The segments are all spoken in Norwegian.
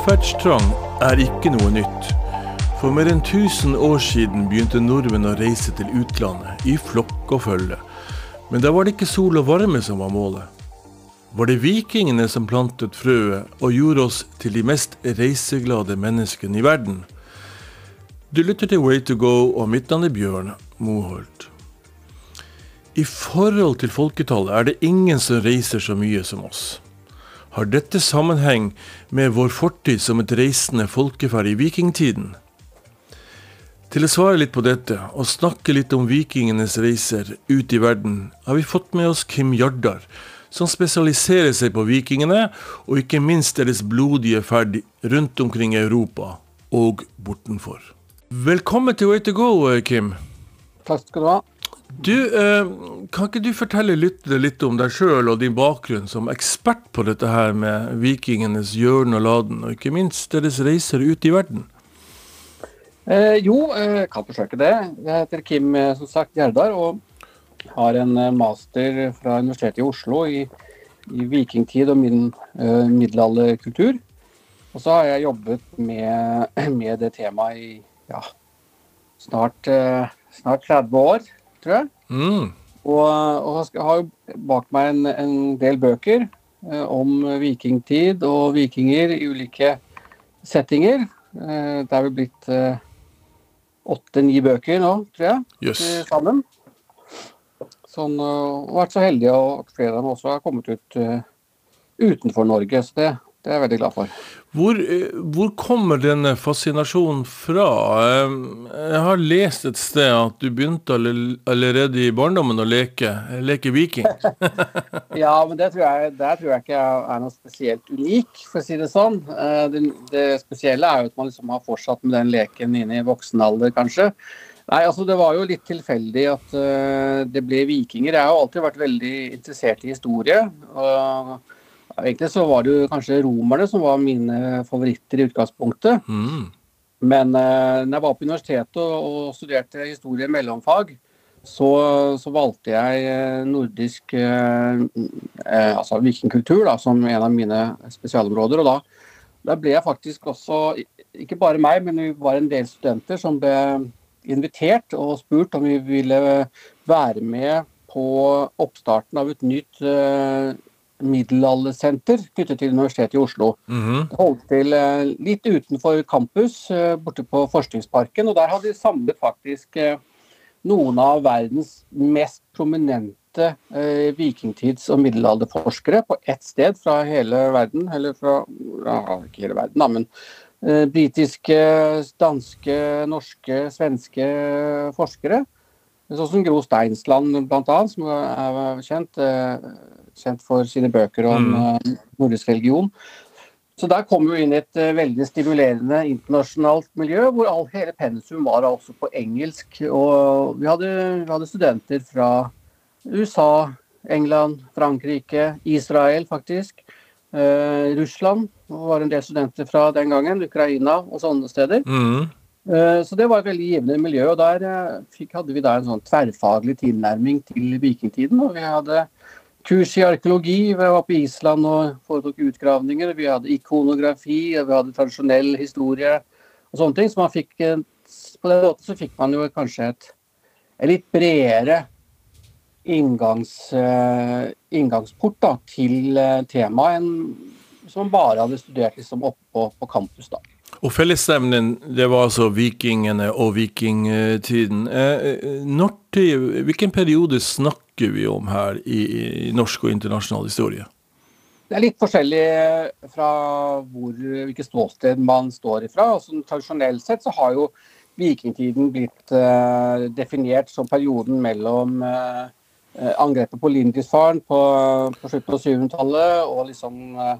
Vår utferdstrang er ikke noe nytt. For mer enn 1000 år siden begynte nordmenn å reise til utlandet, i flokk og følge. Men da var det ikke sol og varme som var målet. Var det vikingene som plantet frøet og gjorde oss til de mest reiseglade menneskene i verden? Du lytter til Way to go, og mitt navn er Bjørn Moholt. I forhold til folketallet er det ingen som reiser så mye som oss. Har dette sammenheng med vår fortid som et reisende folkeferd i vikingtiden? Til å svare litt på dette, og snakke litt om vikingenes reiser ut i verden, har vi fått med oss Kim Jardar, som spesialiserer seg på vikingene, og ikke minst deres blodige ferd rundt omkring i Europa og bortenfor. Velkommen til Way to go, Kim. Takk skal du ha. Du, eh, Kan ikke du fortelle litt om deg sjøl og din bakgrunn som ekspert på dette her med vikingenes hjørne og laden, og ikke minst deres reiser ut i verden? Eh, jo, jeg kan forsøke det. Jeg heter Kim eh, som sagt Gjerdar og har en eh, master fra Universitetet i Oslo i, i vikingtid og min uh, middelalderkultur. Og så har jeg jobbet med, med det temaet i ja, snart, uh, snart 30 år tror jeg. Mm. Og, og jeg har jo bak meg en, en del bøker eh, om vikingtid og vikinger i ulike settinger. Eh, det er vel blitt eh, åtte-ni bøker nå, tror jeg, Yes. sammen. Sånn, og vært så heldig at flere av dem også har kommet ut eh, utenfor Norge. Så det, det er jeg veldig glad for. Hvor, eh, hvor kommer denne fascinasjonen fra? Jeg har lest et sted at du begynte allerede i barndommen å leke, leke viking. Ja, men det tror jeg, der tror jeg ikke er noe spesielt unik, for å si det sånn. Eh, Det, det spesielle er jo at man liksom har fortsatt med den leken inn i voksen alder, kanskje. Nei, altså Det var jo litt tilfeldig at eh, det ble vikinger. Jeg har jo alltid vært veldig interessert i historie. og Egentlig så var det jo kanskje romerne som var mine favoritter i utgangspunktet. Mm. Men eh, når jeg var på universitetet og, og studerte historie i mellomfag, så, så valgte jeg eh, nordisk eh, eh, altså vikingkultur da, som en av mine spesialområder. og da, da ble jeg faktisk også, ikke bare meg, men vi var en del studenter som ble invitert og spurt om vi ville være med på oppstarten av et nytt eh, middelaldersenter knyttet til Universitetet i Oslo. Mhm. Det holdt til eh, litt utenfor campus, eh, borte på Forskningsparken. Og der hadde de samlet faktisk eh, noen av verdens mest prominente vikingtids- og middelalderforskere på ett sted fra hele verden. Eller fra ja, ikke hele verden, da, men britiske, danske, norske, svenske forskere. Sånn som Gro Steinsland bl.a., som er kjent, kjent for sine bøker om Mm. eh, nordisk religion. Så der kom vi inn i et eh, veldig stimulerende internasjonalt miljø, hvor all, hele pensum var altså på engelsk. Og vi hadde, vi hadde studenter fra USA, England, Frankrike, Israel faktisk. Eh, Russland var en del studenter fra den gangen, Ukraina og sånne steder. Mm. Eh, Så det var et veldig givende miljø. og Der fikk, hadde vi da en sånn tverrfaglig tilnærming til vikingtiden. og Vi hadde kurs i arkeologi, vi var på Island og foretok utgravninger. Vi hadde ikonografi, og vi hadde tradisjonell historie og sånne ting. Så man fikk, på den måten så fikk man jo kanskje et, et litt bredere inngangs, eh, inngangsport da, til eh, temaet enn hvis man bare hadde studert liksom oppe på, på campus. da. Og fellesnevnen, det var altså vikingene og vikingtiden. Eh, eh, når til, hvilken periode snakker vi om her i, i norsk og internasjonal historie? Det er litt forskjellig fra hvor, hvilket ståsted man står ifra. Altså, tradisjonelt sett så har jo vikingtiden blitt eh, definert som perioden mellom eh, eh, angrepet på Lindisfaren på, på slutten av 700-tallet og liksom eh, eh,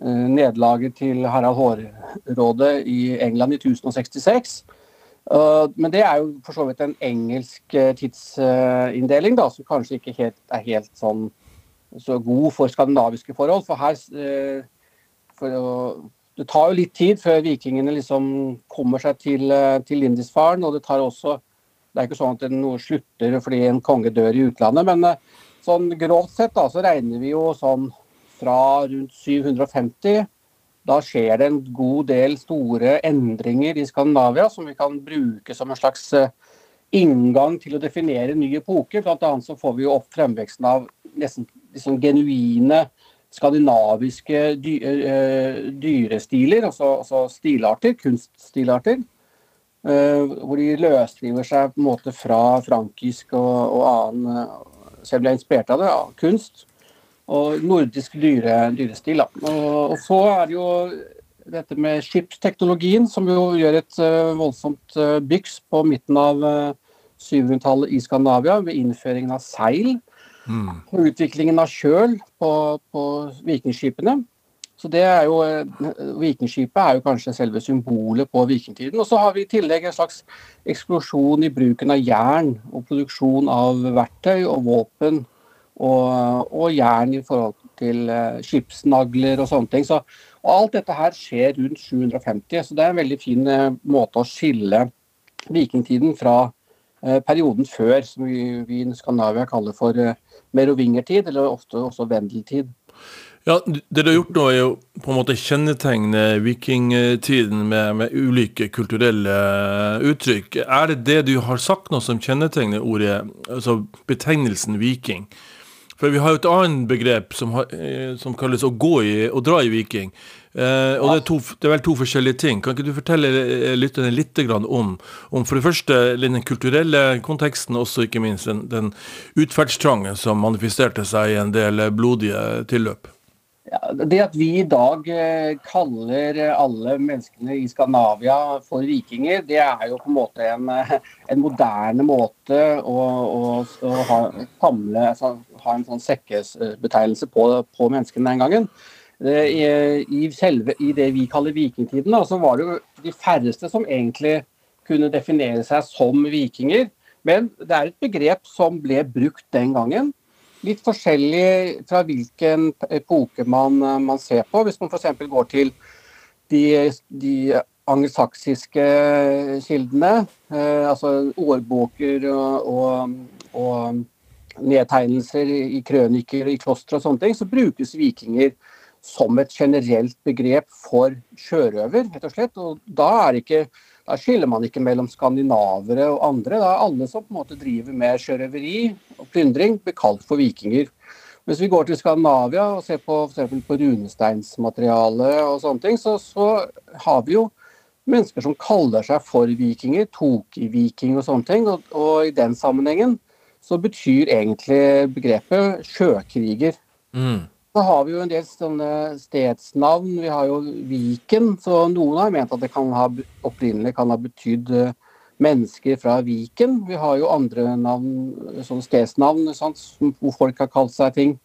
nederlaget til Harald Hårråde i England i 1066. Uh, men det er jo for så vidt en engelsk uh, tidsinndeling, som kanskje ikke helt, er helt sånn så god for skandinaviske forhold. For her for Det tar jo litt tid før vikingene liksom kommer seg til, til Lindisfaren. Og det tar også Det er ikke sånn at noe slutter fordi en konge dør i utlandet, men sånn grovt sett da, så regner vi jo sånn fra rundt 750 da skjer det en god del store endringer i Skandinavia som vi kan bruke som en slags eh, inngang til å definere ny epoke. Blant annet så får vi jo opp fremveksten av nesten liksom genuine skandinaviske dy, uh, dyrestiler, altså, altså, stilarter, kunststilarter. Uh, hvor de løsriver seg på en måte fra frankisk og, og annen Selv ble inspirert av det, ja, kunst. Og nordisk dyre, dyrestil. Og, og, så er det jo dette med skipsteknologien, som jo gjør et uh, voldsomt byks på midten av 700-tallet i Skandinavia ved innføringen av seil. Mm. Og utviklingen av kjøl på, på vikingskipene. Så det er jo, Vikingskipet er jo kanskje selve symbolet på vikingtiden. Og så har vi i tillegg en slags eksplosjon i bruken av jern og produksjon av verktøy og våpen. Og, og jern i forhold til uh, skipsnagler og sånne ting. Så, og alt dette her skjer rundt 750, så det er en veldig fin uh, måte å skille vikingtiden fra uh, perioden før, som vi, vi i Skandinavia kaller for merovingertid, eller ofte også vendeltid. Ja, Det du har gjort nå, er jo på en måte kjennetegne vikingtiden med, med, ulike kulturelle uttrykk. Er det det du har sagt nå som kjennetegner ordet, altså betegnelsen viking? For vi har jo et annet begrep som, har, eh, som kalles å gå i, å dra i viking. Eh, og det er, to, det er, vel to forskjellige ting. Kan ikke du fortelle eh, lytterne litt om, om, for det første den kulturelle konteksten, også ikke minst den, den utferdstrangen som manifesterte seg i en del blodige tilløp? Ja, det at vi i dag eh, kaller alle menneskene i Skandinavia for vikinger, det er jo på en måte en, en moderne måte å, å, å ha, samle, altså, ha, en sånn sekkesbetegnelse på, på menneskene den gangen. I, selve, I det vi kaller vikingtiden, da, så var det jo de færreste som egentlig kunne definere seg som vikinger. Men det er et begrep som ble brukt den gangen. Litt forskjellig fra hvilken epoke man, man ser på. Hvis man f.eks. går til de, de angelsaksiske kildene, eh, altså årbåker og, og, og nedtegnelser i krøniker i klostre og sånne ting, så brukes vikinger som et generelt begrep for sjørøver, rett og slett. Og da, ikke, da, skiller man ikke mellom skandinavere og andre. Da er alle som på en måte driver med sjørøveri og plyndring, blir kalt for vikinger. Hvis vi går til Skandinavia og ser på, for på runesteinsmateriale og sånne ting, så, så, har vi jo mennesker som kaller seg for vikinger, tokiviking og sånne ting. Og, og, i den sammenhengen så betyr egentlig begrepet sjøkriger. Mm. Så har vi jo en del sånne stedsnavn. Vi har jo Viken. Så noen har ment at det kan ha, opprinnelig kan ha betydd eh, mennesker fra Viken. Vi har jo andre navn, sånne stedsnavn sant, hvor folk har kalt seg ting.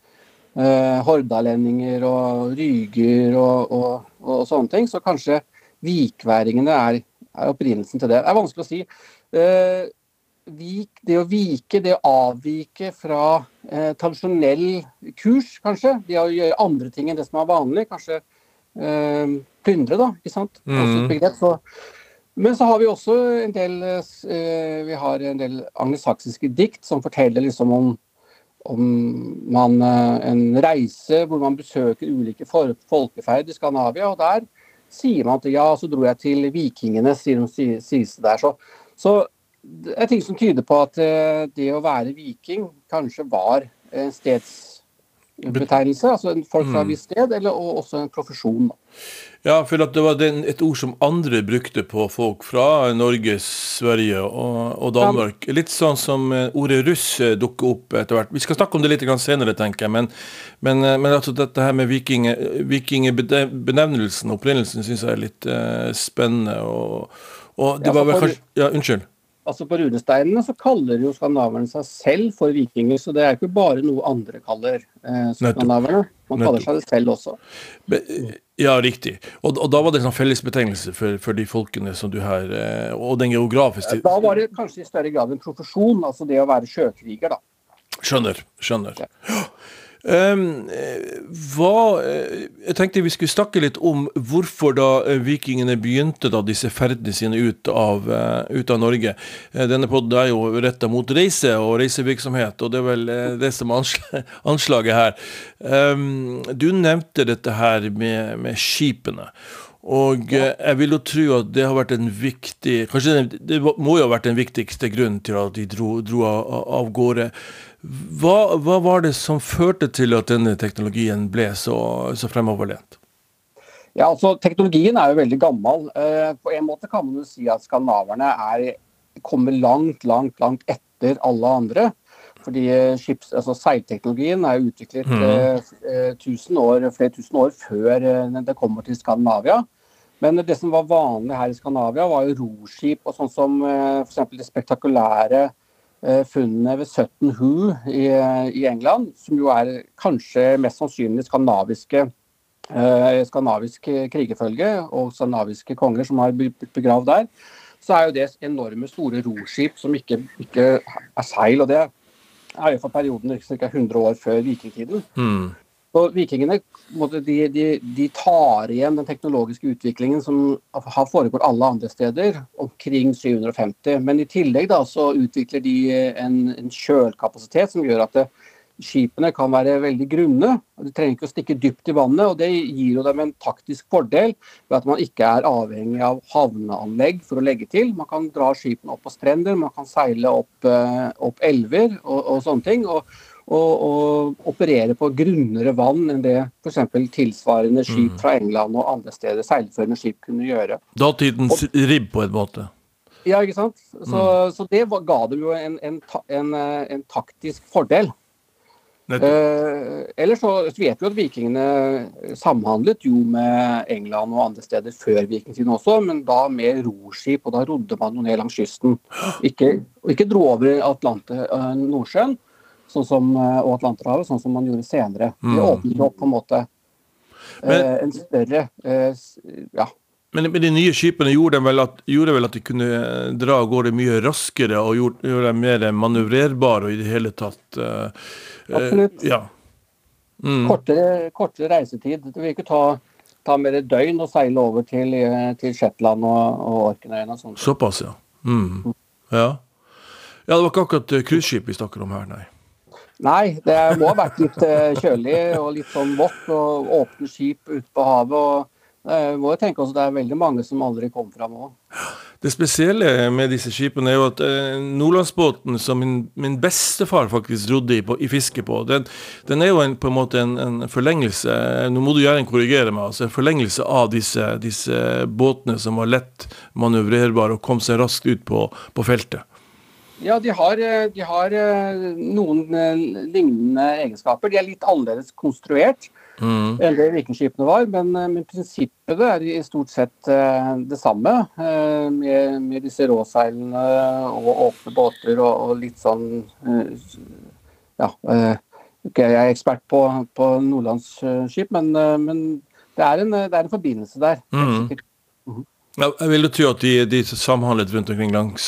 Eh, hordalendinger og ryger og, og, og, sånne ting. Så kanskje vikværingene er, er, opprinnelsen til det. Det er vanskelig å si. Eh, vik, det å vike, det å avvike fra eh, tradisjonell kurs, kanskje. Det å gjøre andre ting enn det som er vanlig. Kanskje eh, plyndre, da. ikke sant? Mm. Så, men så har vi også en del eh, vi har en del angelsaksiske dikt som forteller liksom om, om man, eh, en reise hvor man besøker ulike folkeferd i Skandinavia. og der sier man at ja, så dro jeg til vikingene, sier de sies det der. Så, så det er ting som tyder på at eh, det å være viking kanskje var en stedsbetegnelse. Altså en folk fra et mm. visst sted, eller også en profesjon. Ja, for det var den, et ord som andre brukte på folk fra Norge, Sverige og, og Danmark. Litt sånn som eh, ordet russ eh, dukker opp etter hvert. Vi skal snakke om det litt senere, tenker jeg. Men, men, men altså dette her med vikingbenevnelsen, opprinnelsen, syns jeg er litt uh, spennende. Og, og det ja, var vel kanskje Ja, unnskyld altså På runesteinene så kaller jo skandinaverne seg selv for vikinger, så det er ikke bare noe andre kaller eh, skandinaverne. Man kaller seg det selv også. Ja, riktig. Og, og da var det en sånn fellesbetegnelse for, for, de folkene som du her eh, Og den geografiske Da var det kanskje i større grad en profesjon, altså det å være sjøkriger, da. Skjønner. Skjønner. Ja. Um, hva, jeg tenkte vi skulle snakke litt om hvorfor da vikingene begynte da disse ferdene sine ut av, ut av Norge. Denne poden er jo retta mot reise og reisevirksomhet, og det er vel det som er anslaget her. Um, du nevnte dette her med, med skipene. Og jeg vil jo tro at det har vært en viktig Kanskje det, det må jo ha vært den viktigste grunnen til at de dro, dro av, av gårde. Hva, hva, var det som førte til at denne teknologien ble så, så fremoverlent? Ja, altså Teknologien er jo veldig gammel. Eh, på en måte kan man jo si at skandinaverne er, kommer langt, langt, langt etter alle andre. Fordi eh, skips, altså Seilteknologien er utviklet mm. tusen år, flere tusen år før det kommer til Skandinavia. Men det som var vanlig her i Skandinavia, var jo roskip og sånn som f.eks. det spektakulære funnene ved Sutton Hoo i, i, England, som jo er kanskje mest sannsynlig skandinaviske eh, skandinavisk krigerfølge og skandinaviske konger som har blitt begravd der, så er jo det enorme store roskip som ikke, ikke er seil. og Det er jo for perioden ca. 100 år før vikingtiden. Mm. Så Vikingene de, de, de, tar igjen den teknologiske utviklingen som har foregått alle andre steder, omkring 750. Men i tillegg da, så utvikler de en, en kjølkapasitet som gjør at det, skipene kan være veldig grunne. De trenger ikke å stikke dypt i vannet. og Det gir jo dem en taktisk fordel ved at man ikke er avhengig av havneanlegg for å legge til. Man kan dra skipene opp på strender, man kan seile opp, eh, opp elver og, og sånne ting. og og, og operere på grunnere vann enn det f.eks. tilsvarende skip mm. fra England og andre steder, seilførende skip, kunne gjøre. Datidens ribb, på en måte? Ja, ikke sant. Så, mm. så det ga dem jo en, en, en, en taktisk fordel. Eh, ellers så vet vi at vikingene samhandlet jo med England og andre steder før vikingtiden også, men da med roskip, og da rodde man jo ned langs kysten. Ikke, og ikke dro over Atlante, uh, Nordsjøen, sånn som, eh, og Atlanterhavet, sånn som man gjorde senere. Det åpner åpnet opp på en måte men, eh, en større eh, ja. Men, men de nye skipene gjorde vel, at, gjorde vel, at, de kunne dra av gårde mye raskere og gjorde, gjorde dem mer manøvrerbare og i det hele tatt Absolutt. Ja. Mm. Kortere, kortere, reisetid. Det vil ikke ta, ta mer døgn å seile over til, til Shetland og, og Orknøyene. Såpass, ja. Mm. mm. ja. Ja, det var ikke akkurat cruiseskip vi snakker om her, nei. Nei, det må ha vært litt eh, kjølig og litt sånn vått og åpne skip ute på havet. og jeg må jo tenke også Det er veldig mange som aldri kom fram òg. Det spesielle med disse skipene er jo at eh, Nordlandsbåten, som min, min, bestefar faktisk rodde i, på, i fiske på, den, den, er jo en, på en måte en, en, forlengelse Nå må du gjerne korrigere meg. altså En forlengelse av disse, disse båtene som var lett manøvrerbare og kom seg raskt ut på, på feltet. Ja, de har, eh, de har, eh, noen eh, lignende egenskaper. De er litt annerledes konstruert mm. enn det vikingskipene var, men, men, prinsippet er i stort sett det samme. Med, med disse råseilene og åpne båter og, og litt sånn Ja, okay, jeg er ekspert på, på nordlandsskip, men, men det, er en, det, er en, forbindelse der. Mm. Jeg vil jo tro at de, de samhandlet rundt omkring langs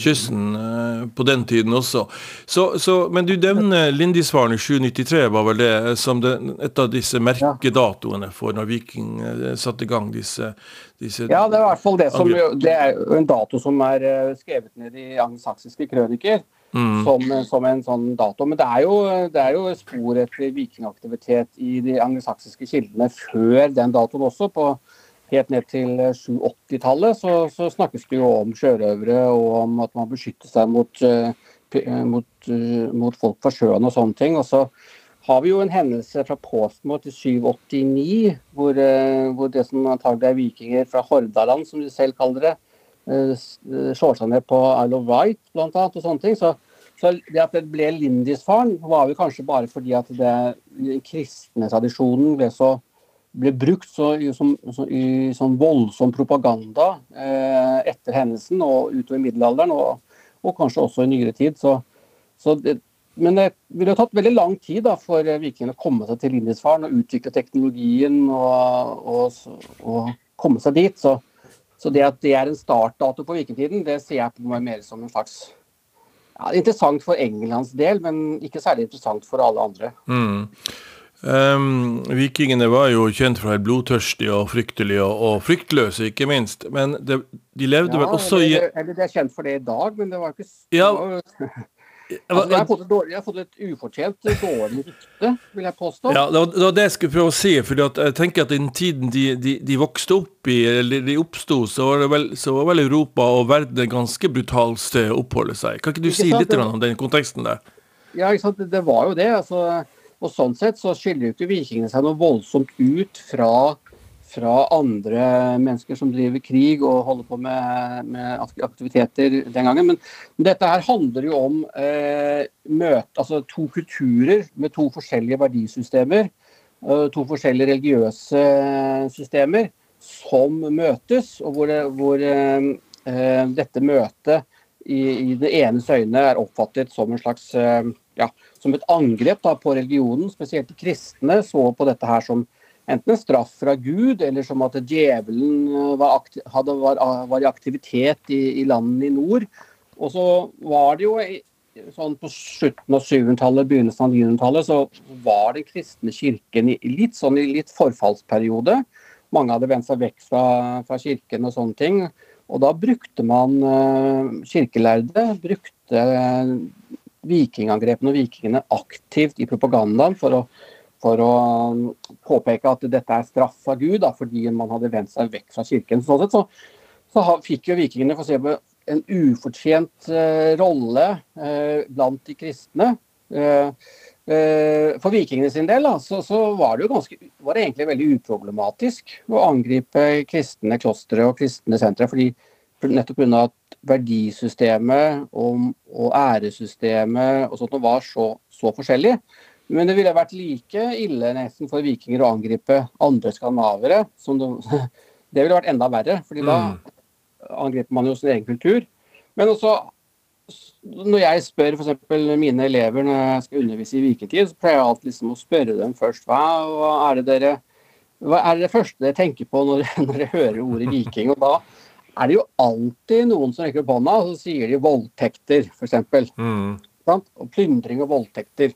kysten eh, på den tiden også. Så, så, men du nevner Lindisfaren i 793, var vel det som det, et av disse merkedatoene for når Viking uh, satte i gang disse, disse Ja, det er i hvert fall det som Det er en dato som er uh, skrevet ned i angelsaksiske krøniker. Mm. Som, som, en sånn dato. Men det er jo, det er jo spor etter vikingaktivitet i de angelsaksiske kildene før den datoen også. på helt ned til 780-tallet så, så, snakkes det jo om sjørøvere og om at man beskytter seg mot, uh, mot, uh, mot, folk fra sjøen og sånne ting. Og så har vi jo en hendelse fra Påsmo til 789, hvor, hvor, det som antagelig er vikinger fra Hordaland, som de selv kaller det, slår seg ned på Isle of Wight annet, og sånne ting. Så, så det at det ble Lindisfaren, var vel kanskje bare fordi at det, den kristne tradisjonen ble så ble brukt så, som, så, i sånn voldsom propaganda eh, etter hendelsen og utover middelalderen, og, og, kanskje også i nyere tid. Så, så det, men det ville tatt veldig lang tid da, for vikingene å komme seg til Lindisfaren og utvikle teknologien og, og, og komme seg dit. Så, så, det at det er en startdato på vikingtiden, det ser jeg på meg mer som en slags ja, interessant for Englands del, men ikke særlig interessant for alle andre. Mm. Um, vikingene var jo kjent for å være blodtørstige og fryktelige og, og fryktløse, ikke minst. Men det, de levde ja, vel også i Eller de er kjent for det i dag, men det var ikke ja, altså, de, har fått et dårlig, de har fått et ufortjent dårlig rykte, vil jeg påstå. Ja, Det var det, det jeg skulle prøve å si. for jeg tenker at i den tiden de, de, de vokste opp i, eller de oppsto, så, så, var vel Europa og verden et ganske brutalt sted å oppholde seg. Kan ikke du ikke si sant, litt om den konteksten der? Ja, ikke sant? det var jo det. altså og Sånn sett så skiller jo ikke vikingene seg noe voldsomt ut fra, fra, andre mennesker som driver krig og holder på med, med aktiviteter den gangen. Men, dette her handler jo om eh, møte, altså to kulturer med to forskjellige verdisystemer. Eh, to forskjellige religiøse systemer som møtes, og hvor, hvor eh, eh dette møtet i, i det enes øyne er oppfattet som en slags eh, ja, som et angrep da, på religionen, spesielt de kristne, så på dette her som enten en straff fra Gud, eller som at djevelen eh, var, hadde, var, var i aktivitet i, i, landene i nord. Og så var det jo sånn på slutten av 700-tallet, begynnelsen av 900-tallet, så var den kristne kirken i litt sånn i litt forfallsperiode. Mange hadde vendt seg vekk fra, fra, kirken og sånne ting. Og da brukte man uh, kirkelærde brukte vikingangrepene og vikingene aktivt i propagandaen for å, for å um, påpeke at dette er straff av Gud, da, fordi man hadde vendt seg vekk fra kirken. Sånn sett så, så fikk jo vikingene for å se på en ufortjent uh, rolle uh, blant de kristne. Uh, for vikingene sin del da, så, så, var det jo ganske, var det egentlig veldig uproblematisk å angripe kristne klostre og kristne sentre. fordi nettopp pga. Verdisystemet og, og æresystemet og sånt var så, så forskjellig. Men det ville vært like ille nesten for vikinger å angripe andre skandinavere. Det, det, ville vært enda verre, fordi da mm. angriper man jo sin egen kultur. Men også når jeg spør f.eks. mine elever når jeg skal undervise i vikingtid, så pleier jeg alltid liksom å spørre dem først hva, hva, er det dere hva er det første dere tenker på når, når dere hører ordet viking? Og da er det jo alltid noen som rekker opp hånda, og så sier de voldtekter, f.eks. Mm. Og plyndring og voldtekter.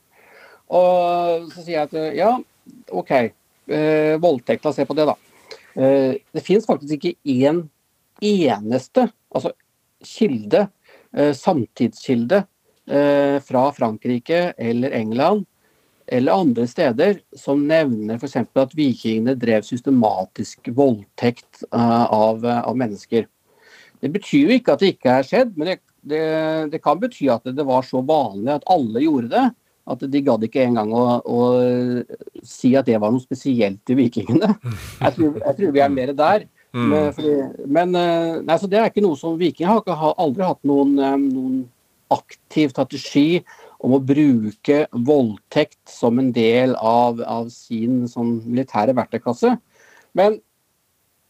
Og så sier jeg at ja, OK, eh, voldtekt, la oss se på det, da. Eh, det finnes faktisk ikke én eneste altså kilde, eh, samtidskilde, eh, fra Frankrike eller England eller andre steder som nevner f.eks. at vikingene drev systematisk voldtekt uh, av, av, mennesker. Det betyr jo ikke at det ikke er skjedd, men det, det, det, kan bety at det var så vanlig at alle gjorde det. At de gadd ikke engang å, å si at det var noe spesielt til vikingene. Jeg tror, jeg tror vi er mer der. Mm. Men, fordi, men eh, nei, det er ikke noe som vikingene har, har aldri hatt noen, eh, noen aktiv strategi om å bruke voldtekt som en del av, av sin sånn, militære verktøykasse. Men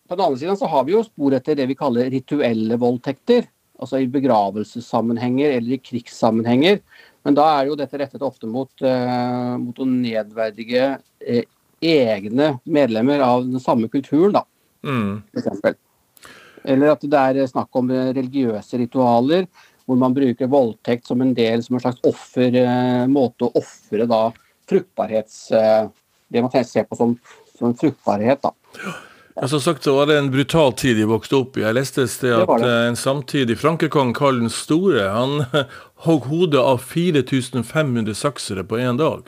på den andre siden så har vi jo spor etter det vi kaller rituelle voldtekter. Altså i begravelsessammenhenger eller i krigssammenhenger. Men da er jo dette rettet ofte mot, eh, mot å nedverdige eh, egne medlemmer av den samme kulturen, da. Mm. For Eller at det er snakk om religiøse ritualer hvor man bruker voldtekt som en del som en slags offer, eh, måte å ofre da fruktbarhets... det man ser på som, som fruktbarhet, da. Ja, Som sagt så var det en brutal tid de vokste opp i. Jeg leste et sted at det det. Eh, en samtidig frankekong Karl den store han hogg hodet av 4500 saksere på én dag.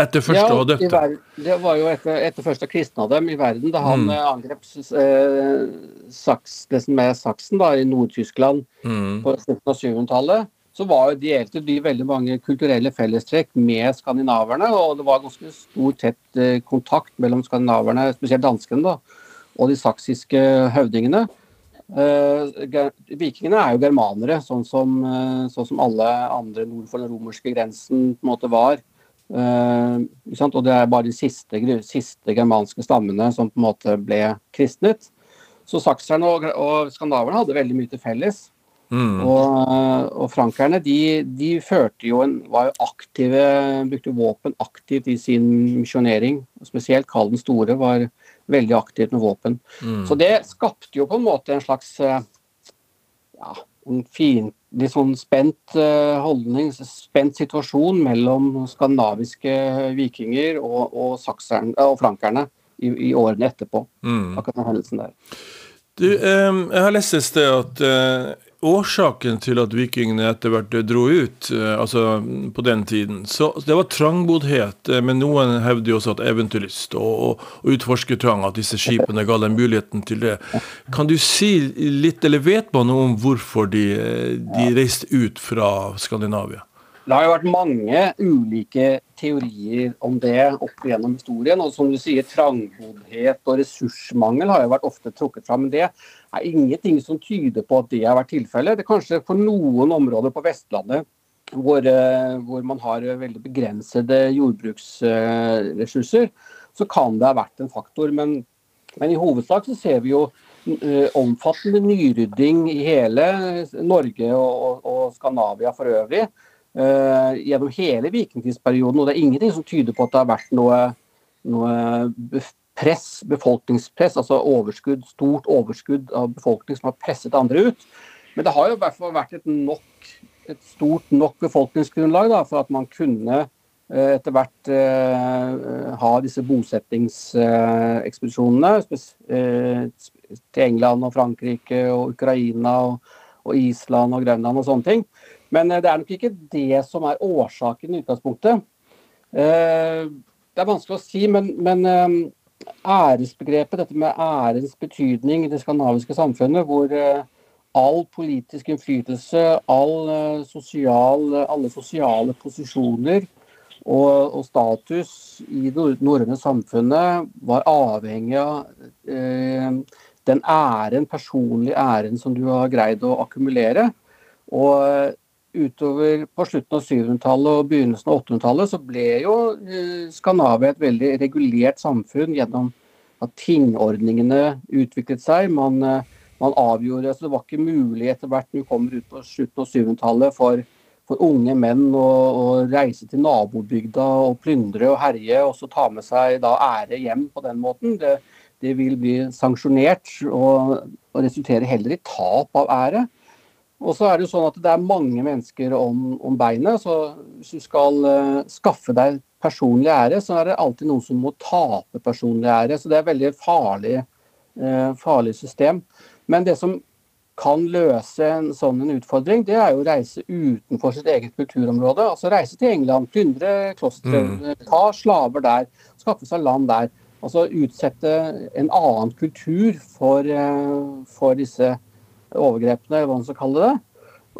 Etter første ja, å ha døpt dem. Det var jo etter, etter første kristne av dem i verden, da han mm. Eh, angrep eh, saks, det som er saksen da, i Nord-Tyskland mm. på slutten av 700-tallet så var jo de delte de veldig mange kulturelle fellestrekk med skandinaverne. Og det var ganske stor, tett eh, kontakt mellom skandinaverne, spesielt danskene, da, og de saksiske høvdingene. Uh, vikingene er jo germanere, sånn som, uh, sånn som, alle andre nord for den romerske grensen på en måte var. Uh, og det er bare de siste, siste, germanske stammene som på en måte ble kristnet. Så sakserne og, og skandinaverne hadde veldig mye til felles. Mm. Og, og, frankerne de, de, førte jo en, var jo aktive, brukte våpen aktivt i sin misjonering. Spesielt Karl den store var veldig aktivt med våpen. Mm. Så det skapte jo på en måte en slags ja, en fin, litt sånn spent holdning, spent situasjon mellom skandinaviske vikinger og, og, sakseren, og frankerne i, i, årene etterpå. Mm. akkurat den hendelsen der. Du, eh, jeg har lest et sted at eh, årsaken til at vikingene etter hvert dro ut, eh, altså på den tiden, så det var trangboddhet. Eh, men noen hevder jo også at eventyrlyst og, og, utforskertrang, at disse skipene ga dem muligheten til det. Kan du si litt, eller vet man noe om hvorfor de, eh, de reiste ut fra Skandinavia? Det har jo vært mange ulike teorier om det opp gjennom historien. Og som du sier, trangboddhet og ressursmangel har jo vært ofte trukket fram. Men det er ingenting som tyder på at det har vært tilfellet. Det er kanskje for noen områder på Vestlandet hvor, eh, hvor man har veldig begrensede jordbruksressurser, så kan det ha vært en faktor. Men, men i hovedsak så ser vi jo uh, omfattende nyrydding i hele Norge og, og, og Skandinavia for øvrig uh, gjennom hele vikingtidsperioden. Og det er ingenting som tyder på at det har vært noe, noe press, befolkningspress, altså overskudd, stort overskudd av befolkning som har presset andre ut. Men det har jo i hvert fall vært et, nok, et stort nok befolkningsgrunnlag da, for at man kunne uh, etter hvert uh, ha disse bosettingsekspedisjonene til England og Frankrike og Ukraina og, og Island og Grønland og sånne ting. Men eh, det er nok ikke det som er årsaken i utgangspunktet. Eh, det er vanskelig å si, men, men eh, æresbegrepet, dette med ærens betydning i det skandinaviske samfunnet, hvor all politisk innflytelse, all sosial, alle sosiale posisjoner og, og status i det norrøne samfunnet var avhengig av eh, den æren, personlige æren som du har greid å akkumulere. Og utover på slutten av 700-tallet og begynnelsen av 800-tallet så ble jo eh, Skandinavia et veldig regulert samfunn gjennom at tingordningene utviklet seg. Man, eh, man avgjorde, så Det var ikke mulig etter hvert når vi kommer ut på slutten av 700-tallet for, for, unge menn å, å, reise til nabobygda og plyndre og herje og så ta med seg da ære hjem på den måten. Det, det vil bli sanksjonert og, og resultere heller i tap av ære. Og så er det jo sånn at det er mange mennesker om, om beinet. Så hvis du skal uh, skaffe deg personlig ære, så er det alltid noen som må tape personlig ære. Så det er et veldig farlig, uh, farlig system. Men det som kan løse en sånn en utfordring, det er jo å reise utenfor sitt eget kulturområde. Altså reise til England, plyndre klostre, mm. ta slaver der, skaffe seg land der. Altså utsette en annen kultur for, uh, for disse overgrepene, eller hva man skal kalle det.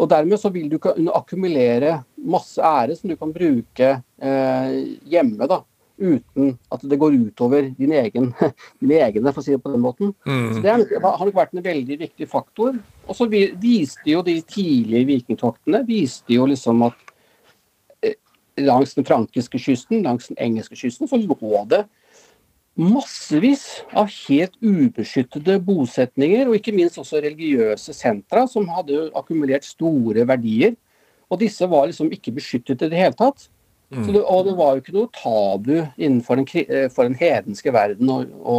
Og Dermed så vil du kunne akkumulere masse ære som du kan bruke eh, hjemme. da, Uten at det går utover din egen, din egne, for å si det på den måten. Mm. Så Det har nok vært en veldig viktig faktor. Og så viste jo de tidlige vikingtoktene viste jo liksom at eh, langs den frankiske kysten, langs den engelske kysten, så lå det massevis av helt ubeskyttede bosetninger, og ikke minst også religiøse sentra, som hadde akkumulert store verdier. Og disse var liksom ikke beskyttet i det hele tatt. Mm. Det, og det var jo ikke noe tabu innenfor den, eh, for den hedenske verden å,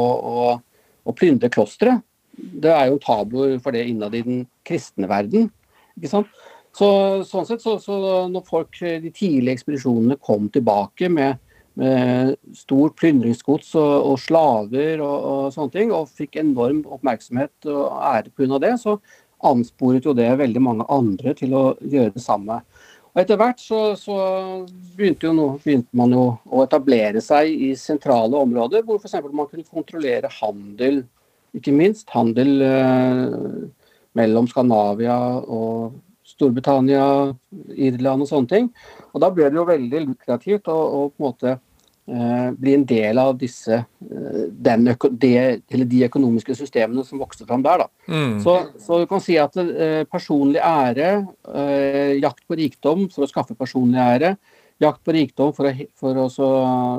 plyndre klostre. Det er jo tabu for det innad i den kristne verden. ikke sant? Så, sånn sett, så, så når folk, de tidlige ekspedisjonene kom tilbake med med stor plyndringsgods og, og, slaver og, og, sånne ting, og fikk enorm oppmerksomhet og ære pga. det, så ansporet jo det veldig mange andre til å gjøre det samme. Og Etter hvert så, så begynte, noe, begynte, man jo å etablere seg i sentrale områder, hvor f.eks. man kunne kontrollere handel, ikke minst. Handel eh, mellom Skandinavia og Storbritannia, Irland og sånne ting. Og Da ble det jo veldig lukrativt å, å på en måte eh, bli en del av disse, den, øko, de, de, økonomiske systemene som vokste fram der. Mm. Så, så, du kan si at eh, personlig ære, eh, jakt på rikdom for å skaffe personlig ære, jakt på rikdom for å, for å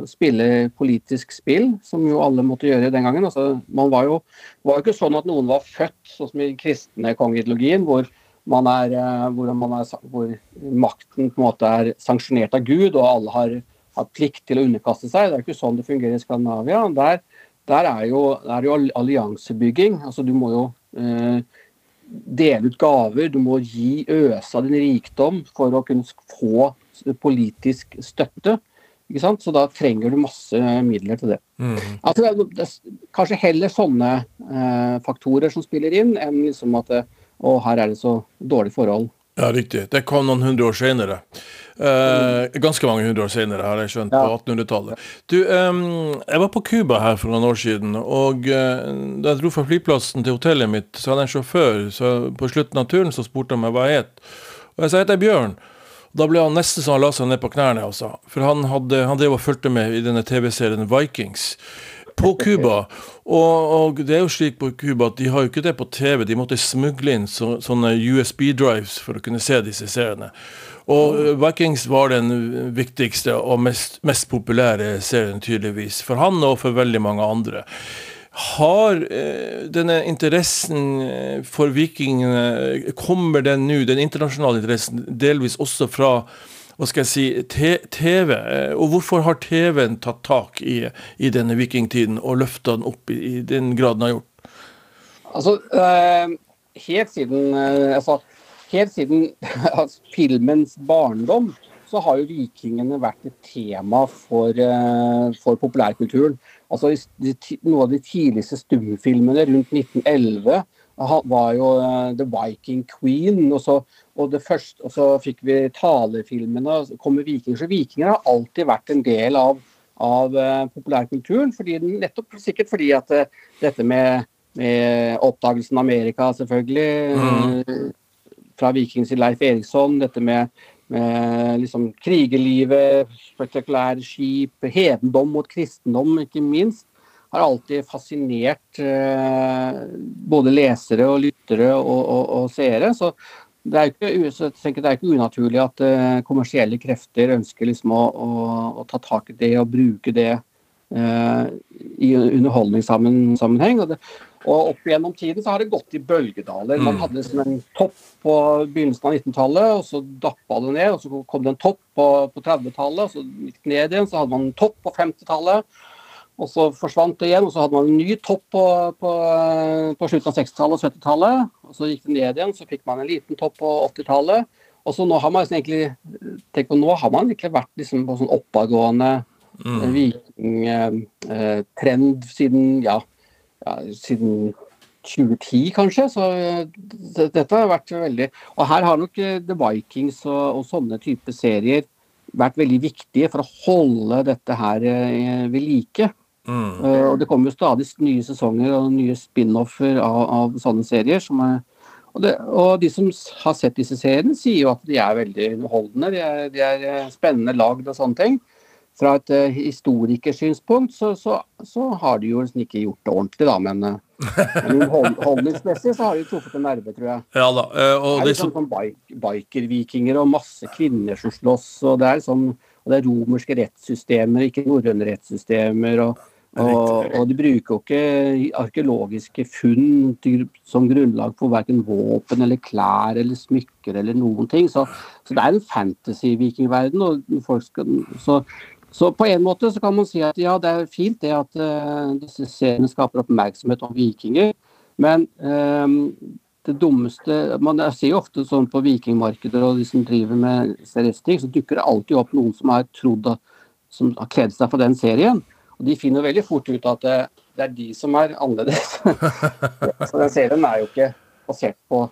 spille politisk spill, som jo alle måtte gjøre den gangen. Altså, man var jo, var jo ikke sånn at noen var født, sånn som i kristne kongeideologien, hvor man er, eh, hvor, man er, hvor, makten på en måte er sanksjonert av Gud, og alle har, hatt plikt til å underkaste seg. Det er ikke sånn det fungerer i Skandinavia. Der, der er, jo, er jo alliansebygging. altså Du må jo eh, dele ut gaver, du må gi øse av din rikdom for å kunne få politisk støtte. Ikke sant? Så da trenger du masse midler til det. Mm. Altså, det er kanskje heller sånne eh, faktorer som spiller inn, enn liksom at å, her er det så dårlige forhold. Ja, riktig. Det kom noen hundre år senere. Eh, ganske mange hundre år senere, har jeg skjønt, ja. på 1800-tallet. Du, eh, jeg var på Cuba her for noen år siden, og eh, da jeg dro fra flyplassen til hotellet mitt, så hadde jeg en sjåfør, så på slutten av turen så spurte han meg hva jeg het. Og jeg sa jeg heter Bjørn. Da ble han nesten så han la seg ned på knærne, altså. For han, hadde, han drev og fulgte med i denne TV-serien Vikings på Cuba. Og, og, det er jo slik på Cuba at de har jo ikke det på TV. De måtte smugle inn så, sånne USB-drives for å kunne se disse seriene. Og Vikings var den viktigste og mest, mest, populære serien, tydeligvis. For han og for veldig mange andre. Har eh, denne interessen uh, for vikingene Kommer den nå, den internasjonale interessen, delvis også fra hva skal jeg si, TV. Eh, og hvorfor har TV-en tatt tak i, i, denne vikingtiden og løfta den opp i, i, den grad den har gjort? Altså, øh, helt siden, øh, altså, helt siden altså, filmens barndom så har jo vikingene vært et tema for, øh, for populærkulturen. Altså, Noen av de tidligste stumfilmene rundt 1911 var jo The Viking Queen. og så og, det første, og så fikk vi talefilmene. kommer vikinger. Så vikinger har alltid vært en del av, av uh, populærkulturen. Fordi, nettopp sikkert fordi at uh, dette med, med, oppdagelsen av Amerika, selvfølgelig, mm. fra vikings Leif Eriksson, dette med, med liksom, krigerlivet, spektakulære skip, hedendom mot kristendom, ikke minst har alltid fascinert eh, både lesere og lyttere og, og, og seere. Så, det er, ikke, det er ikke unaturlig at uh, kommersielle krefter ønsker liksom å, å, å, ta tak i det og bruke det eh, i underholdningssammenheng. Og, det, og opp gjennom tiden så har det gått i bølgedaler. Man mm. hadde liksom en topp på begynnelsen av 19-tallet, og så dappa det ned. og Så kom det en topp på, på 30-tallet, og så gikk ned igjen. Så hadde man en topp på 50-tallet. Og så forsvant det igjen, og så hadde man en ny topp på, på, på slutten av 60-tallet og 70-tallet. Og så gikk det ned igjen, så fikk man en liten topp på 80-tallet. Og så nå har man liksom egentlig tenk på, nå har man egentlig vært liksom på sånn oppadgående mm. Eh, vikingtrend eh, siden ja, ja, siden 2010, kanskje. Så dette har vært veldig Og her har nok eh, The Vikings og, og sånne type serier vært veldig viktige for å holde dette her ved like. Mm. Uh, og Det kommer jo stadig nye sesonger og nye spin-offer av, av, sånne serier. Er, og, det, og, de som har sett disse seriene, sier jo at de er veldig underholdende. De er, de er eh, spennende lagd og sånne ting. Fra et uh, historikersynspunkt så, så, så, har de jo liksom ikke gjort det ordentlig, da. Men, men holdningsmessig så har de truffet en nerve, tror jeg. Ja da, uh, det er sånn, sånn bike, bikervikinger og masse kvinner som slåss. og det er sånn og det er romerske rettssystemer, ikke norrøne rettssystemer. og og, og, de bruker jo ikke arkeologiske funn til, som grunnlag for verken våpen eller klær eller smykker eller noen ting. Så, så det er en fantasy-vikingverden. Så, så, på en måte så kan man si at ja, det er fint det at uh, disse seriene skaper oppmerksomhet om vikinger, men um, det dummeste Man ser jo ofte sånn på vikingmarkeder og de som driver med seriesting, så dukker det alltid opp noen som har trodd som har kledd seg for den serien. Og de finner veldig fort ut at det, det er de som er annerledes. så den serien er jo ikke basert på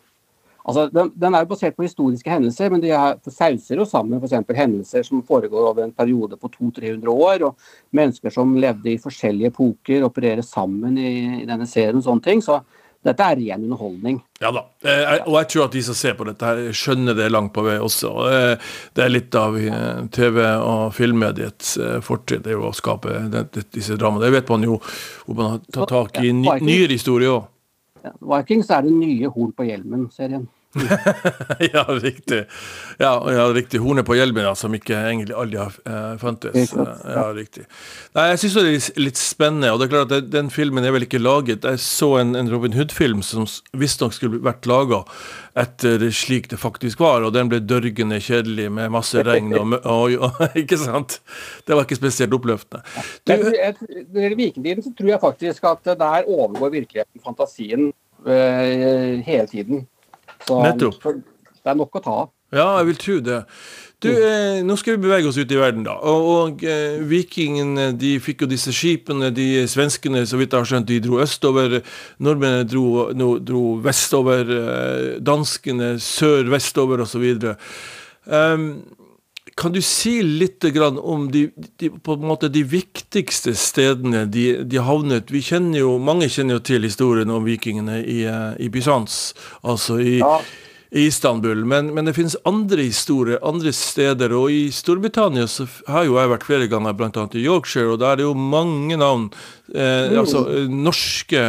Altså, den, den, er jo basert på historiske hendelser, men de er, sauser jo sammen f.eks. hendelser som foregår over en periode på 200-300 år. og Mennesker som levde i forskjellige epoker, opererer sammen i, i denne serien. og sånne ting, så dette er ren underholdning. Ja da, eh, og jeg tror at de som ser på dette, her skjønner det langt på vei også. Eh, det er litt av eh, TV- og filmmediets fortrinn, det er jo å skape disse dramaene. Det vet man jo, hvor man har tatt tak i nyere historie òg. Vikings er det nye Horn på hjelmen-serien. Ja, riktig. Ja, ja, riktig. Hornet på hjelmen, som ikke egentlig aldri har uh, fantes. Ja, riktig. Nei, jeg syns det er litt spennende, og det er klart at den filmen er vel ikke laget. Jeg så en, en Robin Hood-film som visstnok skulle vært laga etter slik det faktisk var, og den ble dørgende kjedelig med masse regn og, og, og, Ikke sant? Det var ikke spesielt oppløftende. Du, Når det vikingtiden, så tror jeg faktisk at der overgår virkeligheten fantasien eh, hele tiden. Så Nettopp. det er nok å ta av. Ja, jeg vil tro det. Du, eh, Nå skal vi bevege oss ut i verden, da. Og, og eh, Vikingene de fikk jo disse skipene. De svenskene så vidt jeg har skjønt, de dro østover. Nordmennene dro, no, dro vestover. Eh, danskene sør-vestover osv. Um, kan du si litt grann om de, de, de viktigste stedene de, de, havnet Vi kjenner jo, Mange kjenner jo til historien om vikingene i, eh, i Bysants, altså i, Ja. i Istanbul. Men, men det finnes andre historier andre steder. Og i Storbritannia så har jo jeg vært flere ganger, bl.a. i Yorkshire, og der er det jo mange navn. Eh, altså eh, norske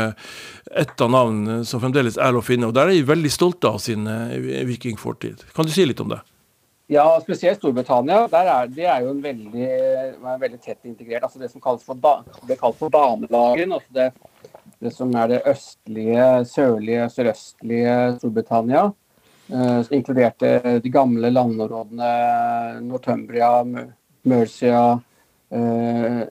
ett av navn som fremdeles er å finne. Og der er de veldig stolte av sin eh, vikingfortid. Kan du si litt om det? Ja, spesielt Storbritannia. Der er, det er jo en veldig, er veldig tett integrert. altså Det som kalles for, ble kalt for banelagen. altså det, det som er det østlige, sørlige, sørøstlige Storbritannia. eh, som inkluderte de gamle landområdene Northumbria, Mercia eh,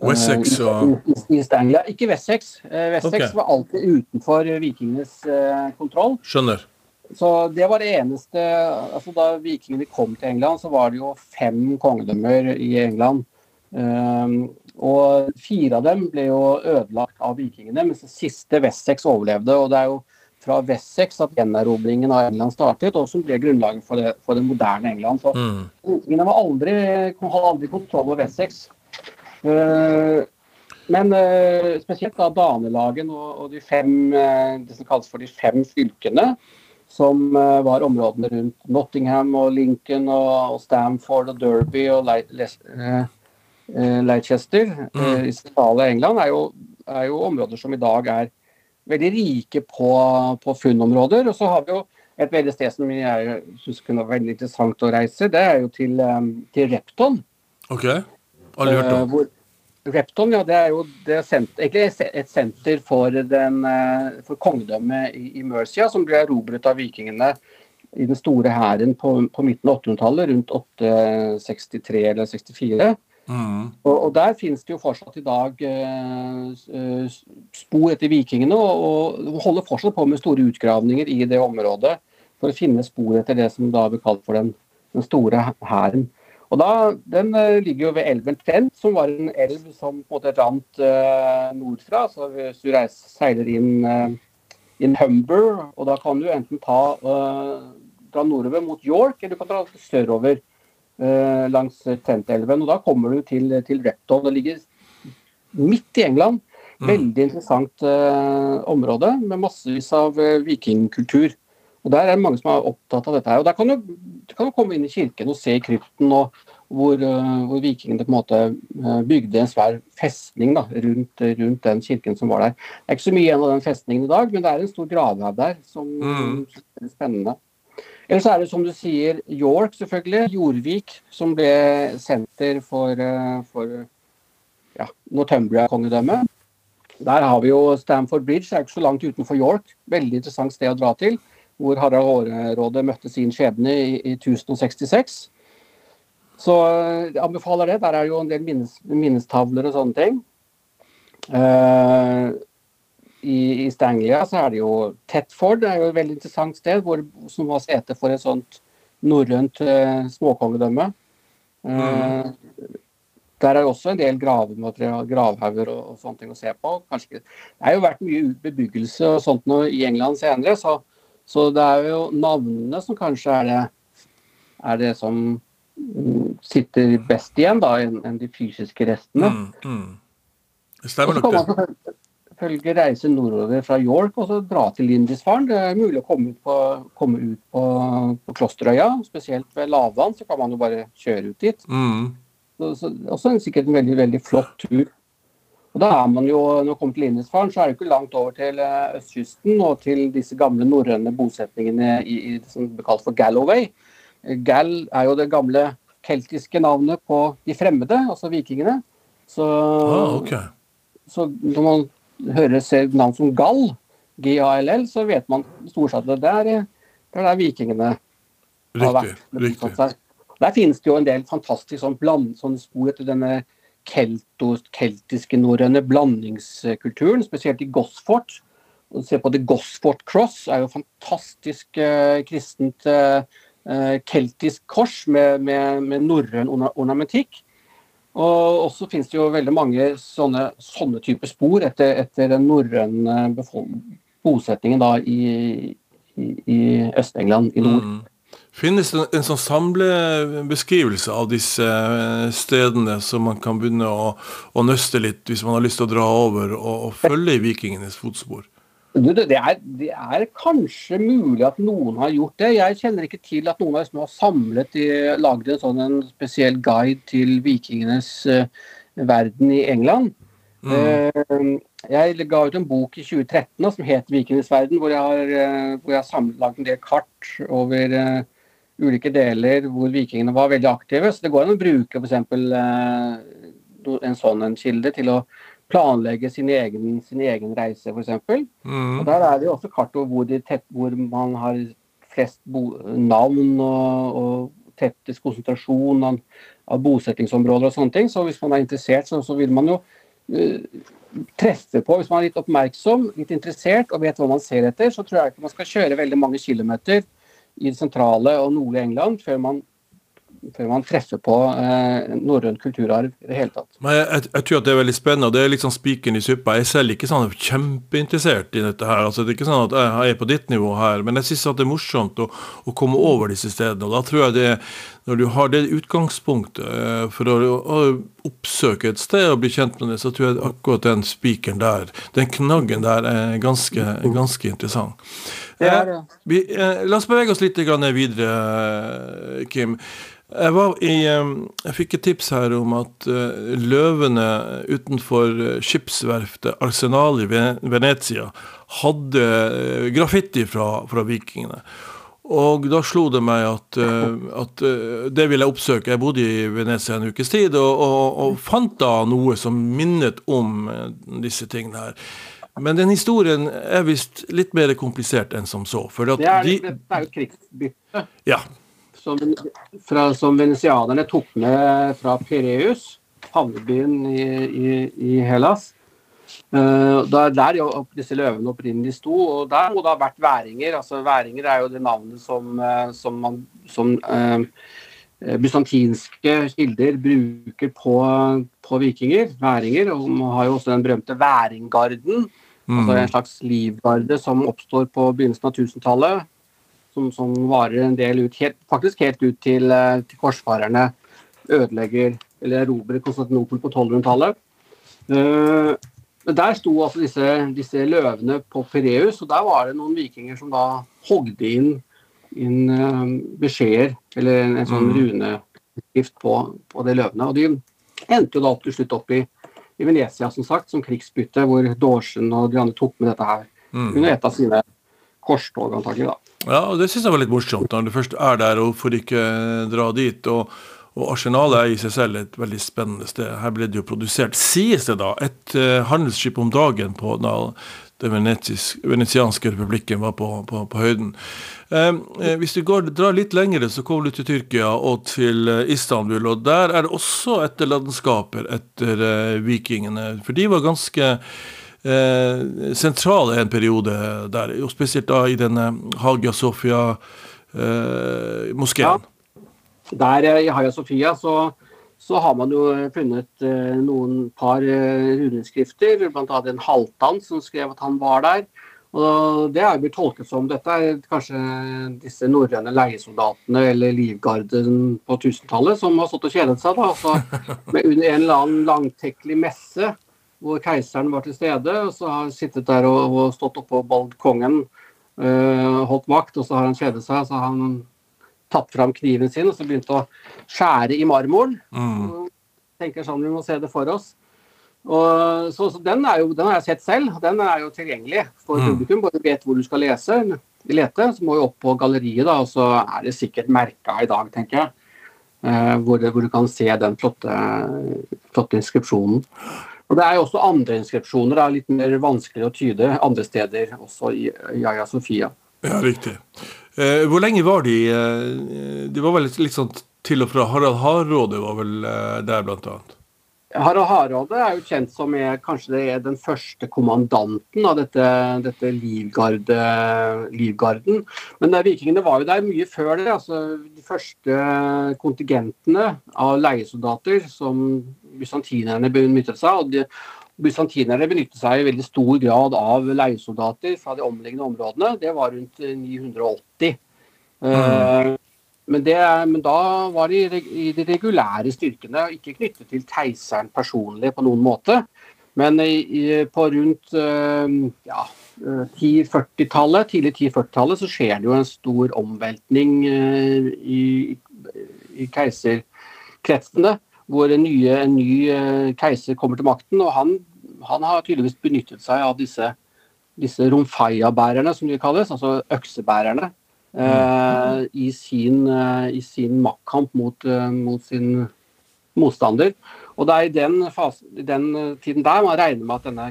Wessex eh, og- East- East Anglia. Ikke Wessex. Wessex okay. var alltid utenfor vikingenes kontroll. Skjønner. Så det var det eneste altså Da vikingene kom til England, så var det jo fem kongedømmer i England. Um, og fire av dem ble jo ødelagt av vikingene, mens det siste Wessex overlevde. Og det er jo fra Wessex at gjenerobringen av England startet, og som ble grunnlaget for det, for det moderne England. Så Mm. vikingene var aldri, hadde aldri kontroll over Wessex. Uh, men uh, spesielt da danelagen og, og de fem, uh, det som kalles for de fem fylkene, som eh, var områdene rundt Nottingham og Lincoln og, Stamford og Derby og eh, eh, Leicester mm. i sentrale England, er jo, er jo områder som i dag er veldig rike på, på funnområder. Og så har vi jo et veldig sted som jeg syns kunne være veldig interessant å reise. Det er jo til, til Repton. OK? Aldri hørt om. hvor Repton ja, det er jo det er sent, egentlig et senter for, den, eh, for kongedømmet i, i Mercia, som ble erobret av vikingene i den store hæren på, på midten av 800-tallet, rundt 863 eller 64. Mm. Og, og Der finnes det jo fortsatt i dag eh, eh, spor etter vikingene, og, og holder fortsatt på med store utgravninger i det området for å finne spor etter det som da blir kalt for den, den store hæren. Og da, Den eh, ligger jo ved elven Trent, som var en elv som på en måte rant uh, nordfra. så Hvis du reiser, seiler inn, uh, in Humber, og da kan du enten ta, uh, dra nordover mot York, eller du kan dra sørover uh, langs Trent-elven. og Da kommer du til, til Repton. Det ligger midt i England. Veldig interessant eh, område med massevis av eh, vikingkultur. Og Der er det mange som er opptatt av dette. her. Og Der kan du, du kan komme inn i kirken og se krypten og hvor, eh, hvor vikingene på en måte eh, bygde en svær festning da, rundt, rundt den kirken som var der. Det er ikke så mye igjen av den festningen i dag, men det er en stor gravhaug der som, Mm. som er spennende. Eller så er det som du sier York, selvfølgelig. Jorvik, som ble senter for, eh, for ja, Northumbria-kongedømmet. Der har vi jo Stamford Bridge, det er ikke så langt utenfor York. Veldig interessant sted å dra til. Hvor Harald Hårråde møtte sin skjebne i, i 1066. Så eh, jeg anbefaler det. Der er jo en del minnes, minnestavler og sånne ting. Uh, i, I Stanglia så er det jo Tetford, det er jo et veldig interessant sted, hvor, som var sete for et sånt norrønt uh, småkongedømme. Eh, Der er også en del gravematerial, gravhauger og, og sånne ting å se på. Kanskje, det har jo vært mye bebyggelse og sånt i England senere, så, så det er jo navnene som kanskje er det, er det som mm, sitter best igjen, da, enn de fysiske restene. Mm, mm. Det Og stemmer så nok kan man selvfølgelig- selvfølgelig reise nordover fra York og så dra til Lindisfarne. Det er mulig å komme ut på, komme ut på, på Klosterøya, spesielt ved lavvann. Så kan man jo bare kjøre ut dit. Mm. Så, så, også en, sikkert en veldig veldig flott tur. Og da er man jo, Når man kommer til Lindisfaren, så er det ikke langt over til eh, østkysten og til disse gamle norrøne bosetningene i, i som blir kalt for Galloway. Eh, Gall er jo det gamle keltiske navnet på de fremmede, altså vikingene. Så, Ah, okay. så når man hører ser navn som Gall, G-A-L-L, så vet man stort sett at det er, det er der vikingene har vært. riktig. Seg. Der finnes det jo en del fantastiske sånn bland, sånn spor etter denne keltiske norrøne blandingskulturen, spesielt i Gosfort. Se på The Gosfort Cross, er jo fantastisk eh, kristent eh, keltisk kors med, med, med norrøn ornamentikk. Og også finnes det jo veldig mange sånne, sånne typer spor etter, etter den norrøne bosettingen da i, i, i Øst-England i nord. Mm. Finnes det en sånn samlebeskrivelse av disse eh, stedene som man kan begynne å, å, nøste litt, hvis man har lyst til å dra over og, og følge i vikingenes fotspor? Det er, det er, kanskje mulig at noen har gjort det. Jeg kjenner ikke til at noen av har samlet i, laget en sånn en spesiell guide til vikingenes uh, verden i England. Mm. Uh, jeg ga ut en bok i 2013 som het 'Vikingenes verden', hvor jeg har, hvor jeg har samlet laget en del kart over ulike deler hvor vikingene var veldig aktive. Så det går an å bruke f.eks. Eh, en sånn en kilde til å planlegge sin egen, sin egen reise, f.eks. Mm. Og Der er det jo også kart over hvor, tett, hvor man har flest navn og, og tettest konsentrasjon av, av, bosettingsområder og sånne ting. Så hvis man er interessert, så, så vil man jo uh, treffe på. Hvis man er litt oppmerksom, litt interessert og vet hva man ser etter, så tror jeg ikke man skal kjøre veldig mange kilometer i det sentrale og nordlige England før man, før man treffer på eh, norrøn kulturarv i det hele tatt. Men jeg, jeg, jeg, tror at det er veldig spennende, og det er liksom spiken i suppa. Jeg er selv ikke sånn kjempeinteressert i dette her. altså Det er ikke sånn at jeg er på ditt nivå her, men jeg syns det er morsomt å, å, komme over disse stedene. og da tror jeg det når du har det utgangspunktet eh, for å, oppsøke et sted og bli kjent med det, så tror jeg akkurat den spikeren der, den knaggen der, er ganske, ganske interessant. Det er det. Eh, vi, eh, la oss bevege oss litt videre, eh, Kim. Jeg, i, jeg, fikk et tips her om at løvene utenfor skipsverftet Arsenal i Venezia hadde graffiti fra, fra vikingene. Og da slo det meg at, at, det ville jeg oppsøke. Jeg bodde i Venezia en ukes tid og, og, og fant da noe som minnet om disse tingene her. Men den historien er visst litt mer komplisert enn som så. For det, er, de, det er jo krigsbytte ja. som, fra, som venesianerne tok med fra Pireus, havnebyen i, i, i Hellas. Uh, da er der disse løvene opprinnelig sto, og der må det ha vært væringer. altså Væringer er jo det navnet som, uh, som, man, som uh, bysantinske kilder bruker på, på, vikinger, væringer. og Man har jo også den berømte væringgarden, Mm. Altså en slags livgarde som oppstår på begynnelsen av 1000-tallet. Som, som, varer en del ut, helt, faktisk helt ut til, eh, til korsfarerne ødelegger eller erobrer Konstantinopel på 1200-tallet. Uh, eh, der sto altså disse, disse, løvene på Pireus, og der var det noen vikinger som da hogde inn, inn uh, beskjeder, eller en, en sånn mm. runeskrift på, på det løvene. Og de endte jo da til slutt opp i i Venezia som sagt, som krigsbytte, hvor Dorsen og de andre tok med dette her mm. under et av sine korstog, antagelig. da. Ja, og det syns jeg var litt morsomt, når du først er der og får ikke dra dit. og og Arsenalet er i seg selv et veldig spennende sted. Her ble det jo produsert, sies det da, et uh, handelsskip om dagen på den venetianske republikken var på, på, på høyden. Eh, eh, hvis du går, drar litt lengre, så kommer du til Tyrkia og til eh, Istanbul. og Der er det også etterlatenskaper etter eh, vikingene. For de var ganske eh, sentrale en periode der. Og spesielt da i denne Hagia Sofia-moskeen. ja. Der i Hagia Sofia så så har man jo funnet eh, noen par eh, runeskrifter, bl.a. en halvtann som skrev at han var der. Og Det er blitt tolket som dette er kanskje disse norrøne leiesoldatene eller livgarden på 1000-tallet som har stått og kjedet seg. da, altså med Under en eller annen langtekkelig messe hvor keiseren var til stede. og Så har han sittet der og, og stått oppå balkongen, øh, holdt vakt, og så har han kjedet seg. så har han tatt fram kniven sin og så begynte å skjære i marmoren. Mm. tenker sånn, Vi må se det for oss. Og, så, så den, jo, den, har jeg sett selv. Den er jo tilgjengelig for mm. publikum. du vet hvor du skal lese, lete, så må du opp på galleriet, da, og så er det sikkert merka i dag, tenker jeg. Eh, hvor, hvor, du kan se den flotte, flotte, inskripsjonen. Og Det er jo også andre inskripsjoner, er litt mer vanskelig å tyde andre steder, også i Jaja Sofia. Ja, riktig. Eh, hvor lenge var de eh, De var vel litt sånn til og fra Harald Hardråde var vel eh, der, blant annet? Harald Hardråde er jo kjent som er, kanskje det er den første kommandanten av dette, dette livgarde, livgarden. Men vikingene var jo der mye før det. altså De første kontingentene av leiesoldater som bysantinerne benyttet seg av. Bysantinerne benyttet seg i veldig stor grad av leiesoldater fra de omliggende områdene. Det var rundt 980. Mm. Uh, men, det, men, da var de i de regulære styrkene, ikke knyttet til keiseren personlig på noen måte. Men i, på rundt eh, ja, 1040-tallet, eh, tidlig 1040-tallet, så skjer det jo en stor omveltning eh, i, i keiserkretsene. Hvor en, nye, en ny keiser kommer til makten. Og han, han har tydeligvis benyttet seg av disse, disse romfaya-bærerne, som de kalles. Altså øksebærerne. Uh, i, sin, uh, i, sin, maktkamp mot, uh, mot, sin motstander. Og det er i den, fasen, i den tiden der man regner med at denne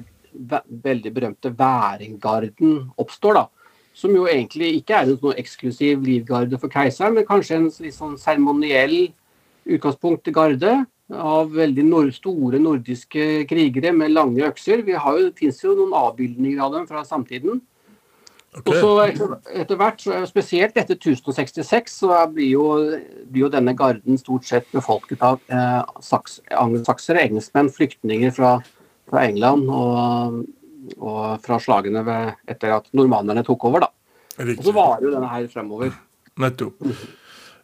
veldig berømte Væringgarden oppstår. da, Som jo egentlig ikke er en sånn eksklusiv livgarde for keiseren, men kanskje en litt sånn seremoniell utgangspunkt til garde av veldig nord store nordiske krigere med lange økser. Vi har jo, Det fins jo noen avbildninger av dem fra samtiden. Okay. Og så etter, etter, hvert, spesielt etter 1066, så blir jo, blir jo denne garden stort sett befolket av eh, saks, angelsaksere, engelskmenn, flyktninger fra, fra England og, og, fra slagene ved, etter at normannerne tok over. da. Og så varer jo denne her fremover. Nettopp.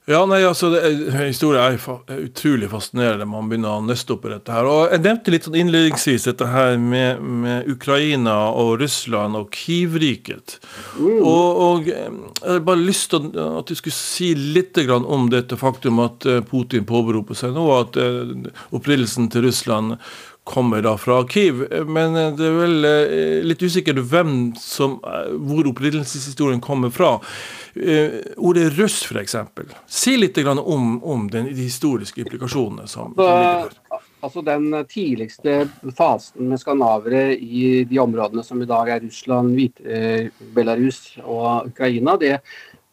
Ja, nei, altså, Historie er, er utrolig fascinerende. Man begynner å nøste opp i dette. her. Og Jeg nevnte litt sånn innledningsvis dette her med, med Ukraina og Russland og Kivriket. Mm. Og, og, eh, Jeg har bare lyst til at du skulle si litt om dette faktum at eh, Putin påberoper seg nå at uh, opprinnelsen til Russland kommer da fra Kyiv. Men det er vel litt usikkert hvem som, hvor opprinnelseshistorien kommer fra. Ordet russ, f.eks. Si litt om, om den, de historiske implikasjonene som, som ligger der. Altså Den tidligste fasen med skandinavere i de områdene som i dag er Russland, Hvit, eh, Belarus og Ukraina, det,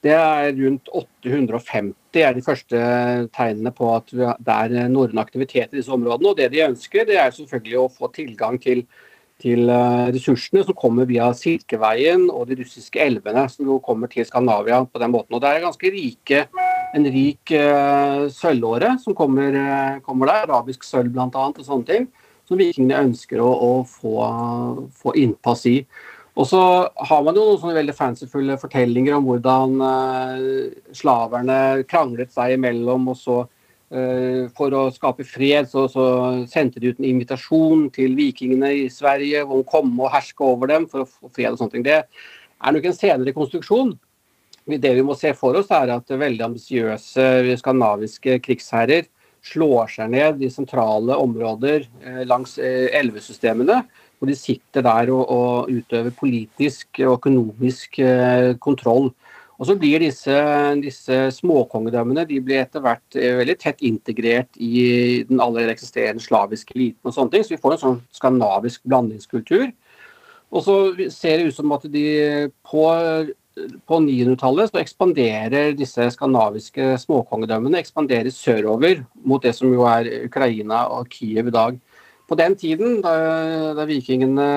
det, er rundt 850 er de første tegnene på at det er norrøn aktivitet i disse områdene. og Det de ønsker, det er selvfølgelig å få tilgang til til eh, ressursene som kommer via Silkeveien og de russiske elvene som jo kommer til Skandinavia på den måten. Og Det er ganske rike, en rik uh, sølvåre som kommer, uh, kommer, der, arabisk sølv bl.a. og sånne ting, som vikingene ønsker å, å få, få, innpass i. Og så har man jo noen sånne veldig fancyfulle fortellinger om hvordan uh, slaverne kranglet seg imellom, og så Eh, for å skape fred så, så, sendte de ut en invitasjon til vikingene i Sverige om å komme og herske over dem for å få fred og sånne ting. Det er nok en senere konstruksjon. Det vi må se for oss, er at veldig ambisiøse skandinaviske krigsherrer slår seg ned i sentrale områder eh, langs eh, elvesystemene. Hvor de sitter der og, og utøver politisk og økonomisk kontroll. Og så blir disse, disse småkongedømmene de blir etter hvert eh, veldig tett integrert i den allerede eksisterende slaviske eliten. og sånne ting, Så vi får en sånn skandinavisk blandingskultur. Og så ser det ut som at de på, på 900-tallet så ekspanderer disse skandinaviske småkongedømmene ekspanderer sørover mot det som jo er Ukraina og Kiev i dag. På den tiden, da, da vikingene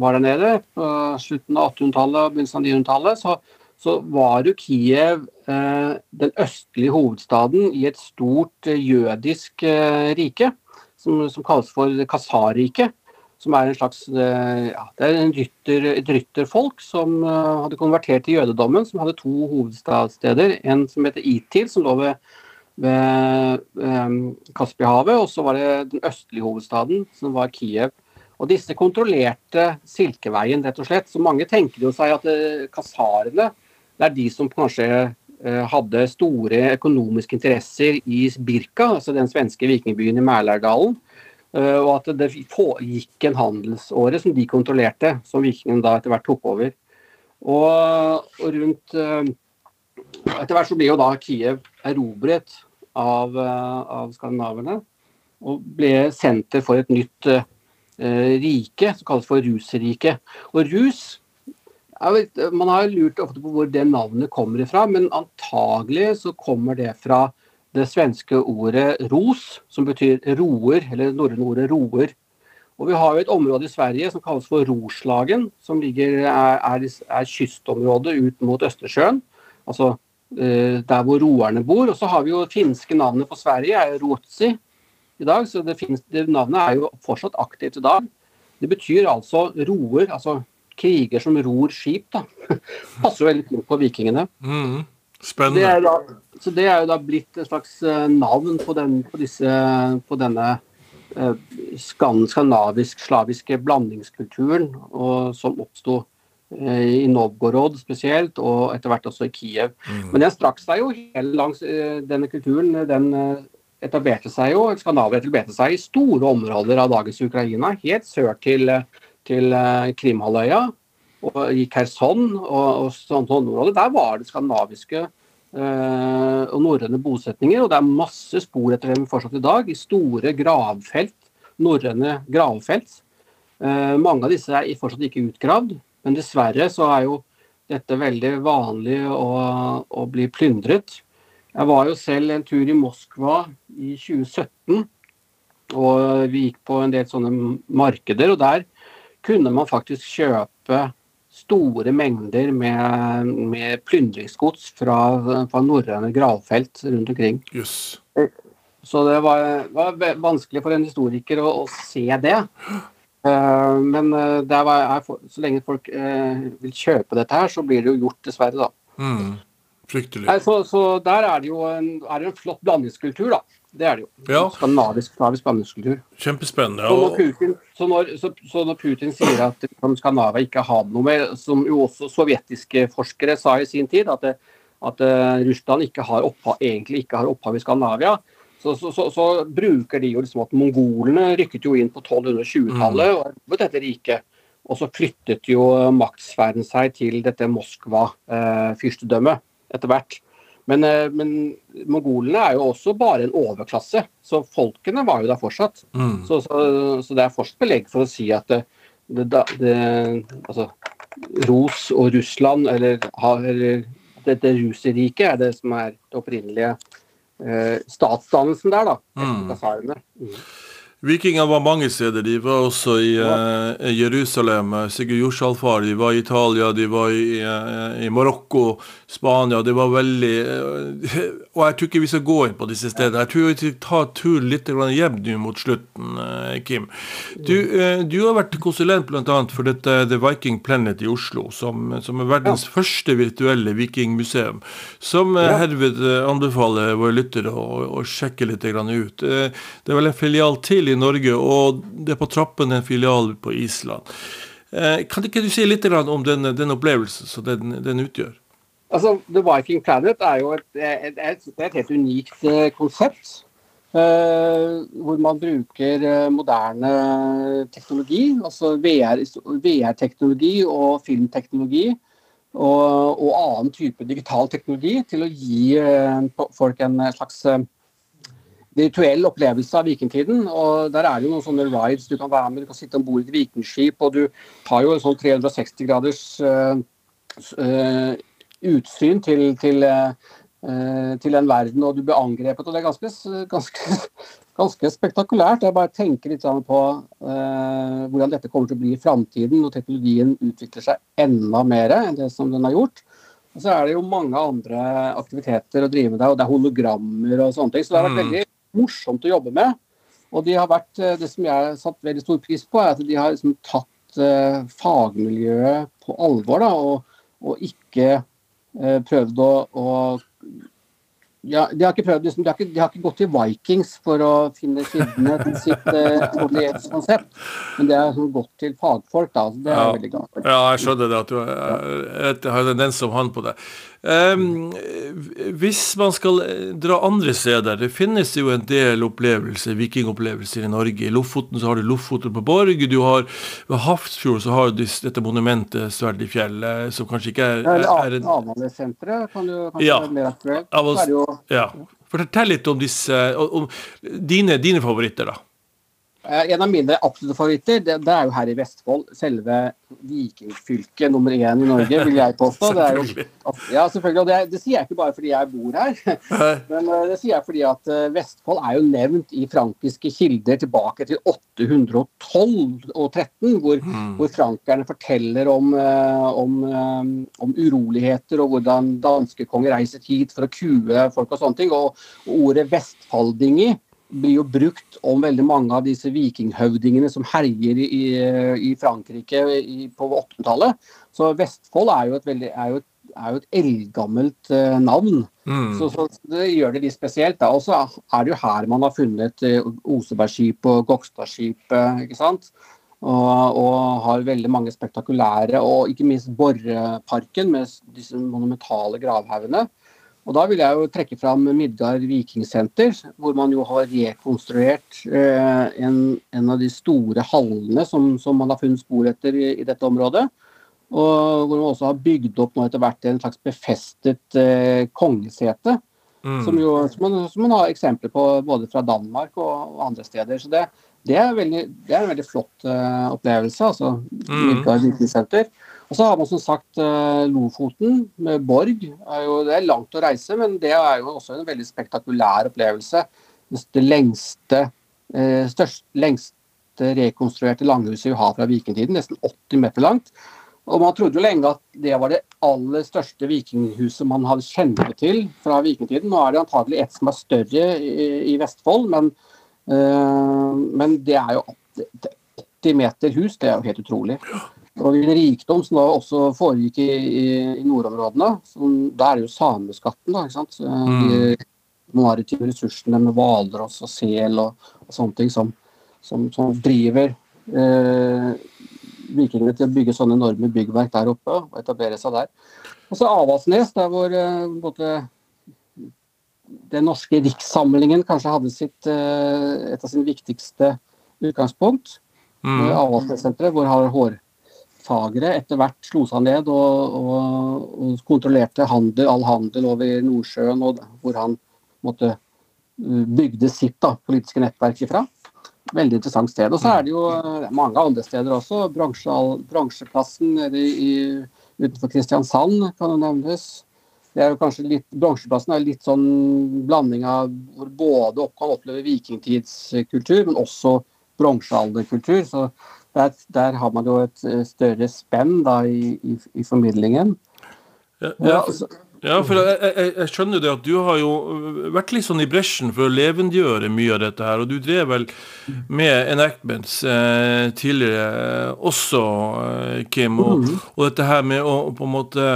var der nede, på slutten av 1800-tallet og begynnelsen av 900-tallet, så så var jo Kiev eh, den østlige hovedstaden i et stort eh, jødisk eh, rike, som, som, kalles for Kasarriket. Som er en slags ja, det er rytter, et rytterfolk som hadde konvertert til jødedommen, som hadde to hovedstadssteder. En som heter Itil, som lå ved, ved Kaspihavet, og så var det den østlige hovedstaden, som var Kiev. Og disse kontrollerte Silkeveien, rett og slett. Så mange tenker jo seg at kasarene det er de som kanskje eh, hadde store økonomiske interesser i Birka, altså den svenske vikingbyen i Mælærdalen. Eh, og at det gikk en handelsåre som de kontrollerte, som vikingene da etter hvert tok over. Og, rundt eh, Etter hvert så blir jo da Kiev erobret av, av skandinaverne. Og ble senter for et nytt uh, rike som kalles for Rusriket. Og Rus Vet, man har lurt ofte på hvor det navnet kommer ifra, men antagelig så kommer det fra det svenske ordet ros, som betyr roer, eller norrøne ordet roer. Og Vi har jo et område i Sverige som kalles for Roslagen, som ligger, er, er, er kystområdet ut mot Østersjøen. Altså eh, der hvor roerne bor. Og så har vi jo finske navnet på Sverige, er Ruotsi i dag. Så det, finnes, det navnet er jo fortsatt aktivt i dag. Det betyr altså roer, altså kriger som ror skip. da. Passer jo veldig fint på vikingene. Mm, spennende. Det da, så det er jo da blitt et slags eh, navn på, den, på, disse, på denne eh, skandinavisk-slaviske blandingskulturen og, som oppsto eh, i Novgorod spesielt, og etter hvert også i Kiev. Mm. Men den strakk seg jo hele langs eh, denne kulturen. Den eh, etablerte seg jo, Skandinavia etablerte seg i store områder av dagens Ukraina, helt sør til, til Krimhalvøya og i Kherson og, og sånne områder. Der var det skandinaviske øh, og norrøne bosetninger. Og det er masse spor etter dem fortsatt i dag, i store gravfelt norrøne gravfelt. Uh, mange av disse er fortsatt ikke utgravd, men dessverre så er jo dette veldig vanlig å, å bli plyndret. Jeg var jo selv en tur i Moskva i 2017, og vi gikk på en del sånne markeder. Og der kunne man faktisk kjøpe store mengder med, med plyndringsgods fra, fra norrøne gravfelt rundt omkring. Yes. Så det var, var, vanskelig for en historiker å, å se det. Uh, men var, for, så lenge folk uh, vil kjøpe dette her, så blir det jo gjort, dessverre. da. Mm. Fryktelig. Nei, så, så, der er det jo en, er det en flott blandingskultur, da. Det er det jo. Ja. Skandinavisk blandingskultur. Kjempespennende. Så når, Putin, så, når, så, så når Putin sier at Skandinavia ikke har noe med, som jo også sovjetiske forskere sa i sin tid, at, det, at Russland ikke har opphav, egentlig ikke har opphav i Skandinavia, så, så, så, så, bruker de jo liksom at mongolene rykket jo inn på 1220-tallet mm. og erobret dette riket. Og så flyttet jo maktsfæren seg til dette Moskva-fyrstedømmet eh, etter hvert. Men, eh, men, mongolene er jo også bare en overklasse, så folkene var jo der fortsatt. Mm. Så, det er fortsatt belegg for å si at det, det, det, altså, Ros og Russland, eller, eller dette Ruserriket, er det som er det opprinnelige eh, statsdannelsen der, da. Etter mm. mm. Vikinger var mange steder. De var også i uh, Jerusalem. Sigurd Jorsalfar. De var i Italia, de var i, uh, i Marokko, Spania. Det var veldig uh, Og jeg tror ikke vi skal gå inn på disse stedene. Jeg tror vi skal ta turen litt hjem nå mot slutten, Kim. Du, du, har vært konsulent bl.a. for dette The Viking Planet i Oslo, som, som er verdens ja. første virtuelle vikingmuseum. Som ja. herved anbefaler våre lyttere å, å sjekke litt ut. Det er vel en filial til i Norge, og det er på trappene en filial på Island. Eh, kan ikke du si litt om den, den opplevelsen som den, den, utgjør? Altså, The Viking Planet er jo et, et, et, et helt unikt eh, konsept. Uh, hvor man bruker uh, moderne teknologi, altså VR-teknologi VR og filmteknologi og, og, annen type digital teknologi, til å gi uh, folk en slags virtuell opplevelse av vikingtiden. og Der er det jo noen sånne rides du kan være med. Du kan sitte om bord i et vikingskip, og du har jo en sånn 360 graders uh, uh, utsyn til, til, uh, til, en verden, og du blir angrepet. og Det er ganske, ganske, ganske spektakulært. Jeg bare tenker litt på hvordan dette kommer til å bli i framtiden, når teknologien utvikler seg enda mer enn det som den har gjort. Og så er det jo mange andre aktiviteter å drive med der, og det er hologrammer og sånne ting. Så det har vært mm. veldig morsomt å jobbe med. Og de har vært, eh, Det som jeg har satt veldig stor pris på, er at de har liksom tatt uh, fagmiljøet på alvor. Da, og, og ikke uh, prøvd å, å ja, de, har ikke prøvd, liksom, de, har ikke, de, har ikke, gått til Vikings for å finne kildene til sitt uh, konsept, men de har gått til fagfolk. da, så det er ja. jeg veldig glad for. Ja, jeg skjønner det, at du har en tendens som han på det. Um, hvis man skal eh, dra andre steder Det finnes jo en del opplevelser, vikingopplevelser i Norge. I Lofoten så har du Lofoten på Borg. Du har Ved Hafrsfjord så har du dette monumentet Sverd i fjellet, som kanskje ikke er, er, er en Avhandlingssenteret kan du kanskje ja, være mer aktuelt. Ja. Fortell litt om disse om dine, dine favoritter, da. Eh, en av mine absolutte favoritter det, det, er jo her i Vestfold. Selve vikingfylket nummer én i Norge, vil jeg påstå. Det er jo, ja, selvfølgelig. Og det, det, sier jeg ikke bare fordi jeg bor her, men uh, det sier jeg fordi at uh, Vestfold er jo nevnt i frankiske kilder tilbake til 812 og 13, hvor, mm. hvor frankerne forteller om, om, om, uroligheter og hvordan danske konger reiser hit for å kue folk og sånne ting. Og, og ordet vestfaldinger blir jo brukt om veldig mange av disse vikinghøvdingene som herjer i, i Frankrike i, på 800-tallet. Så Vestfold er jo et, veldig, er jo et, er jo et eldgammelt uh, navn. Mm. Så, så, det gjør det litt spesielt. Og så er det jo her man har funnet uh, Osebergskipet og Gokstadskipet, ikke sant. Og, og, har veldig mange spektakulære, og ikke minst Borreparken med disse monumentale gravhaugene. Og Da vil jeg jo trekke fram Midgard vikingsenter, hvor man jo har rekonstruert eh, en, en, av de store hallene som, som, man har funnet spor etter i, i, dette området. Og hvor man også har bygd opp nå etter hvert en slags befestet eh, kongesete. Mm. Som, jo, som, man, som, man, har eksempler på både fra Danmark og, og andre steder. Så det, det, er, veldig, det er, en veldig flott eh, opplevelse. altså mm. Midgard vikingsenter. Og så har man som sagt eh, Lofoten med Borg. Det er langt å reise, men det er jo også en veldig spektakulær opplevelse. Det lengste, størst, lengste rekonstruerte langhuset vi har fra vikingtiden. Nesten 80 meter langt. Og Man trodde jo lenge at det var det aller største vikinghuset man hadde kjente til fra vikingtiden. Nå er det antagelig et som er større i, i Vestfold, men, øh, men det er jo 80 meter hus. Det er jo helt utrolig. Og en rikdom som da også foregikk i, i, i nordområdene. Som, da er det jo sameskatten, da. ikke sant? Mm. De maritime ressursene med hvaler og sel og, og, sånne ting som, som, som driver eh, vikingene til å bygge sånne enorme byggverk der oppe og etablere seg der. Og så Avaldsnes, der hvor eh, både den norske rikssamlingen kanskje hadde sitt, eh, et av sine viktigste utgangspunkt. Mm. Avaldsnes-senteret, hvor har hår fagere etter hvert slo seg ned og, og, og, kontrollerte handel, all handel over Nordsjøen, og hvor han måtte uh, bygde sitt da, politiske nettverk ifra. Veldig interessant sted. Og så er det jo uh, mange andre steder også. Bransje, bransjeplassen i, utenfor Kristiansand kan jo nevnes. Det er jo kanskje litt, Bransjeplassen er litt sånn blanding av hvor både kan oppleve vikingtidskultur, men også bronsealderkultur. Så der, der, har man jo et eh, større spenn da, i, i, i formidlingen. Ja, ja, for, ja, for jeg, jeg, jeg, skjønner det at du har jo vært litt sånn i bresjen for å levendegjøre mye av dette her. Og du drev vel med enactments eh, tidligere også, eh, Kim. Og, mm. og, dette her med å på en måte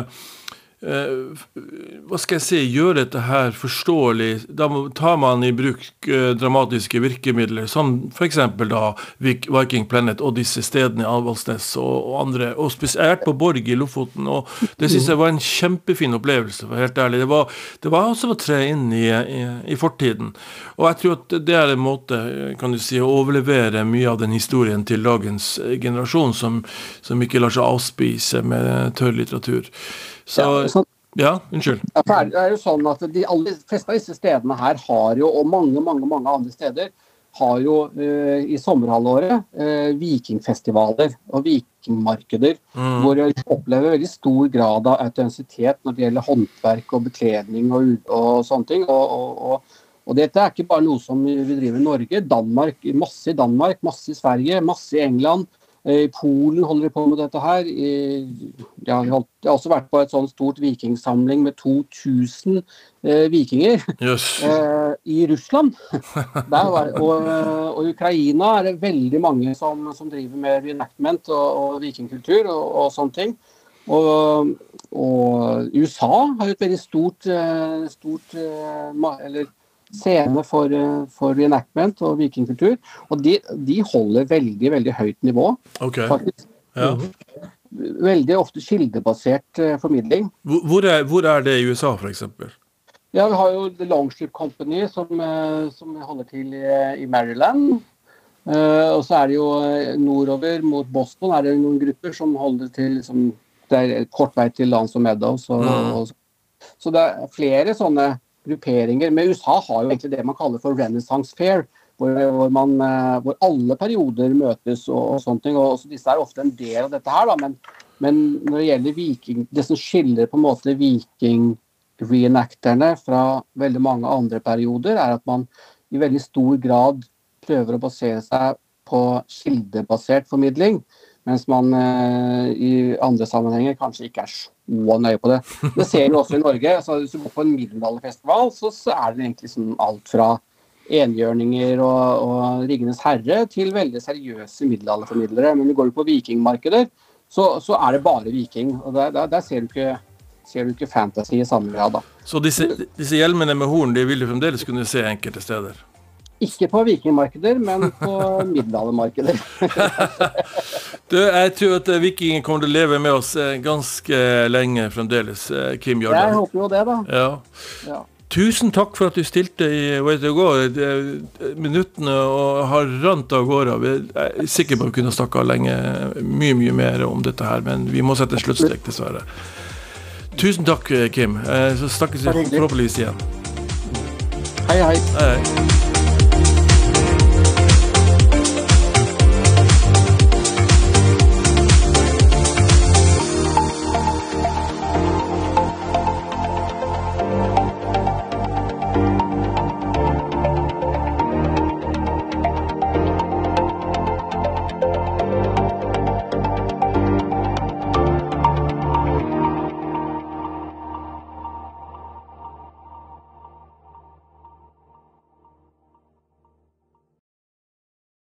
hva skal jeg si, gjøre dette her forståelig. Da tar man i bruk uh, dramatiske virkemidler, som f.eks. da Viking Planet og disse stedene i Avaldsnes og, andre. Og spesielt på Borg i Lofoten. og Det syns jeg var en kjempefin opplevelse, for helt ærlig. Det var, det var også å tre inn i, i, i, fortiden. Og jeg tror at det er en måte kan du si, å overlevere mye av den historien til dagens generasjon, som, som ikke lar seg avspise med tørr litteratur. Så, ja, så, ja, unnskyld. Ja, det er jo sånn at De aller fleste av disse stedene her har jo, og mange mange, mange andre steder, har jo uh, i sommerhalvåret uh, vikingfestivaler og vikingmarkeder. Mm. Hvor vi opplever veldig stor grad av autentisitet når det gjelder håndverk og bekledning og, og sånne ting. Og, og, og, dette er ikke bare noe som vi driver i Norge. Danmark, masse i Danmark, masse i Sverige, masse i England. Eh, I Polen holder de på med dette her. I, ja, jeg har også vært på et sånt stort vikingsamling med 2000 eh, vikinger yes. eh, i Russland. Var, og, og, Ukraina er det veldig mange som, som driver med reenactment og, og vikingkultur og, og, sånne ting. Og, og, USA har jo et veldig stort, stort eller scene for, eh, for reenactment og vikingkultur. Og de, de, holder veldig, veldig høyt nivå, okay. faktisk. Ja. Veldig ofte kildebasert uh, formidling. Hvor er, hvor er, det i USA, f.eks.? Ja, Vi har jo The Longship Company, som, uh, som holder til i, i Maryland. Uh, og så er det jo nordover mot Boston er det noen grupper som holder til liksom, Det er kort vei til Lance og Meadows. Og, mm. og, så det er flere sånne grupperinger. Men USA har jo egentlig det man kaller for Renaissance Fair, hvor, hvor, man, eh, hvor alle perioder møtes og, og sånne ting. og Disse er ofte en del av dette her, da, men, men når det gjelder viking, det som skiller på en måte viking-reenacterne fra veldig mange andre perioder, er at man i veldig stor grad prøver å basere seg på kildebasert formidling. Mens man eh, i andre sammenhenger kanskje ikke er så nøye på det. Det ser vi også i Norge. Altså, hvis du går på en middelalderfestival, så, så er det egentlig sånn alt fra enhjørninger og, og 'Ringenes herre' til veldig seriøse middelalderformidlere. Men går du på vikingmarkeder, så, så, er det bare viking. og Der, der, der ser, du ikke, ser, du ikke, fantasy i samme grad. da. Så disse, disse hjelmene med horn de vil du fremdeles kunne se enkelte steder? Ikke på vikingmarkeder, men på middelaldermarkeder. du, jeg tror at vikingen kommer til å leve med oss eh, ganske lenge fremdeles, eh, Kim Jørgen. Jeg håper jo det, da. Ja. ja. Tusen takk for at du stilte i Way to go. Minuttene har rant av gårde. Jeg er sikker på at vi kunne snakka lenge, mye mye mer om dette her, men vi må sette en sluttstrek, dessverre. Tusen takk, Kim. Så snakkes vi forhåpentligvis igjen. Hei, hei. hei.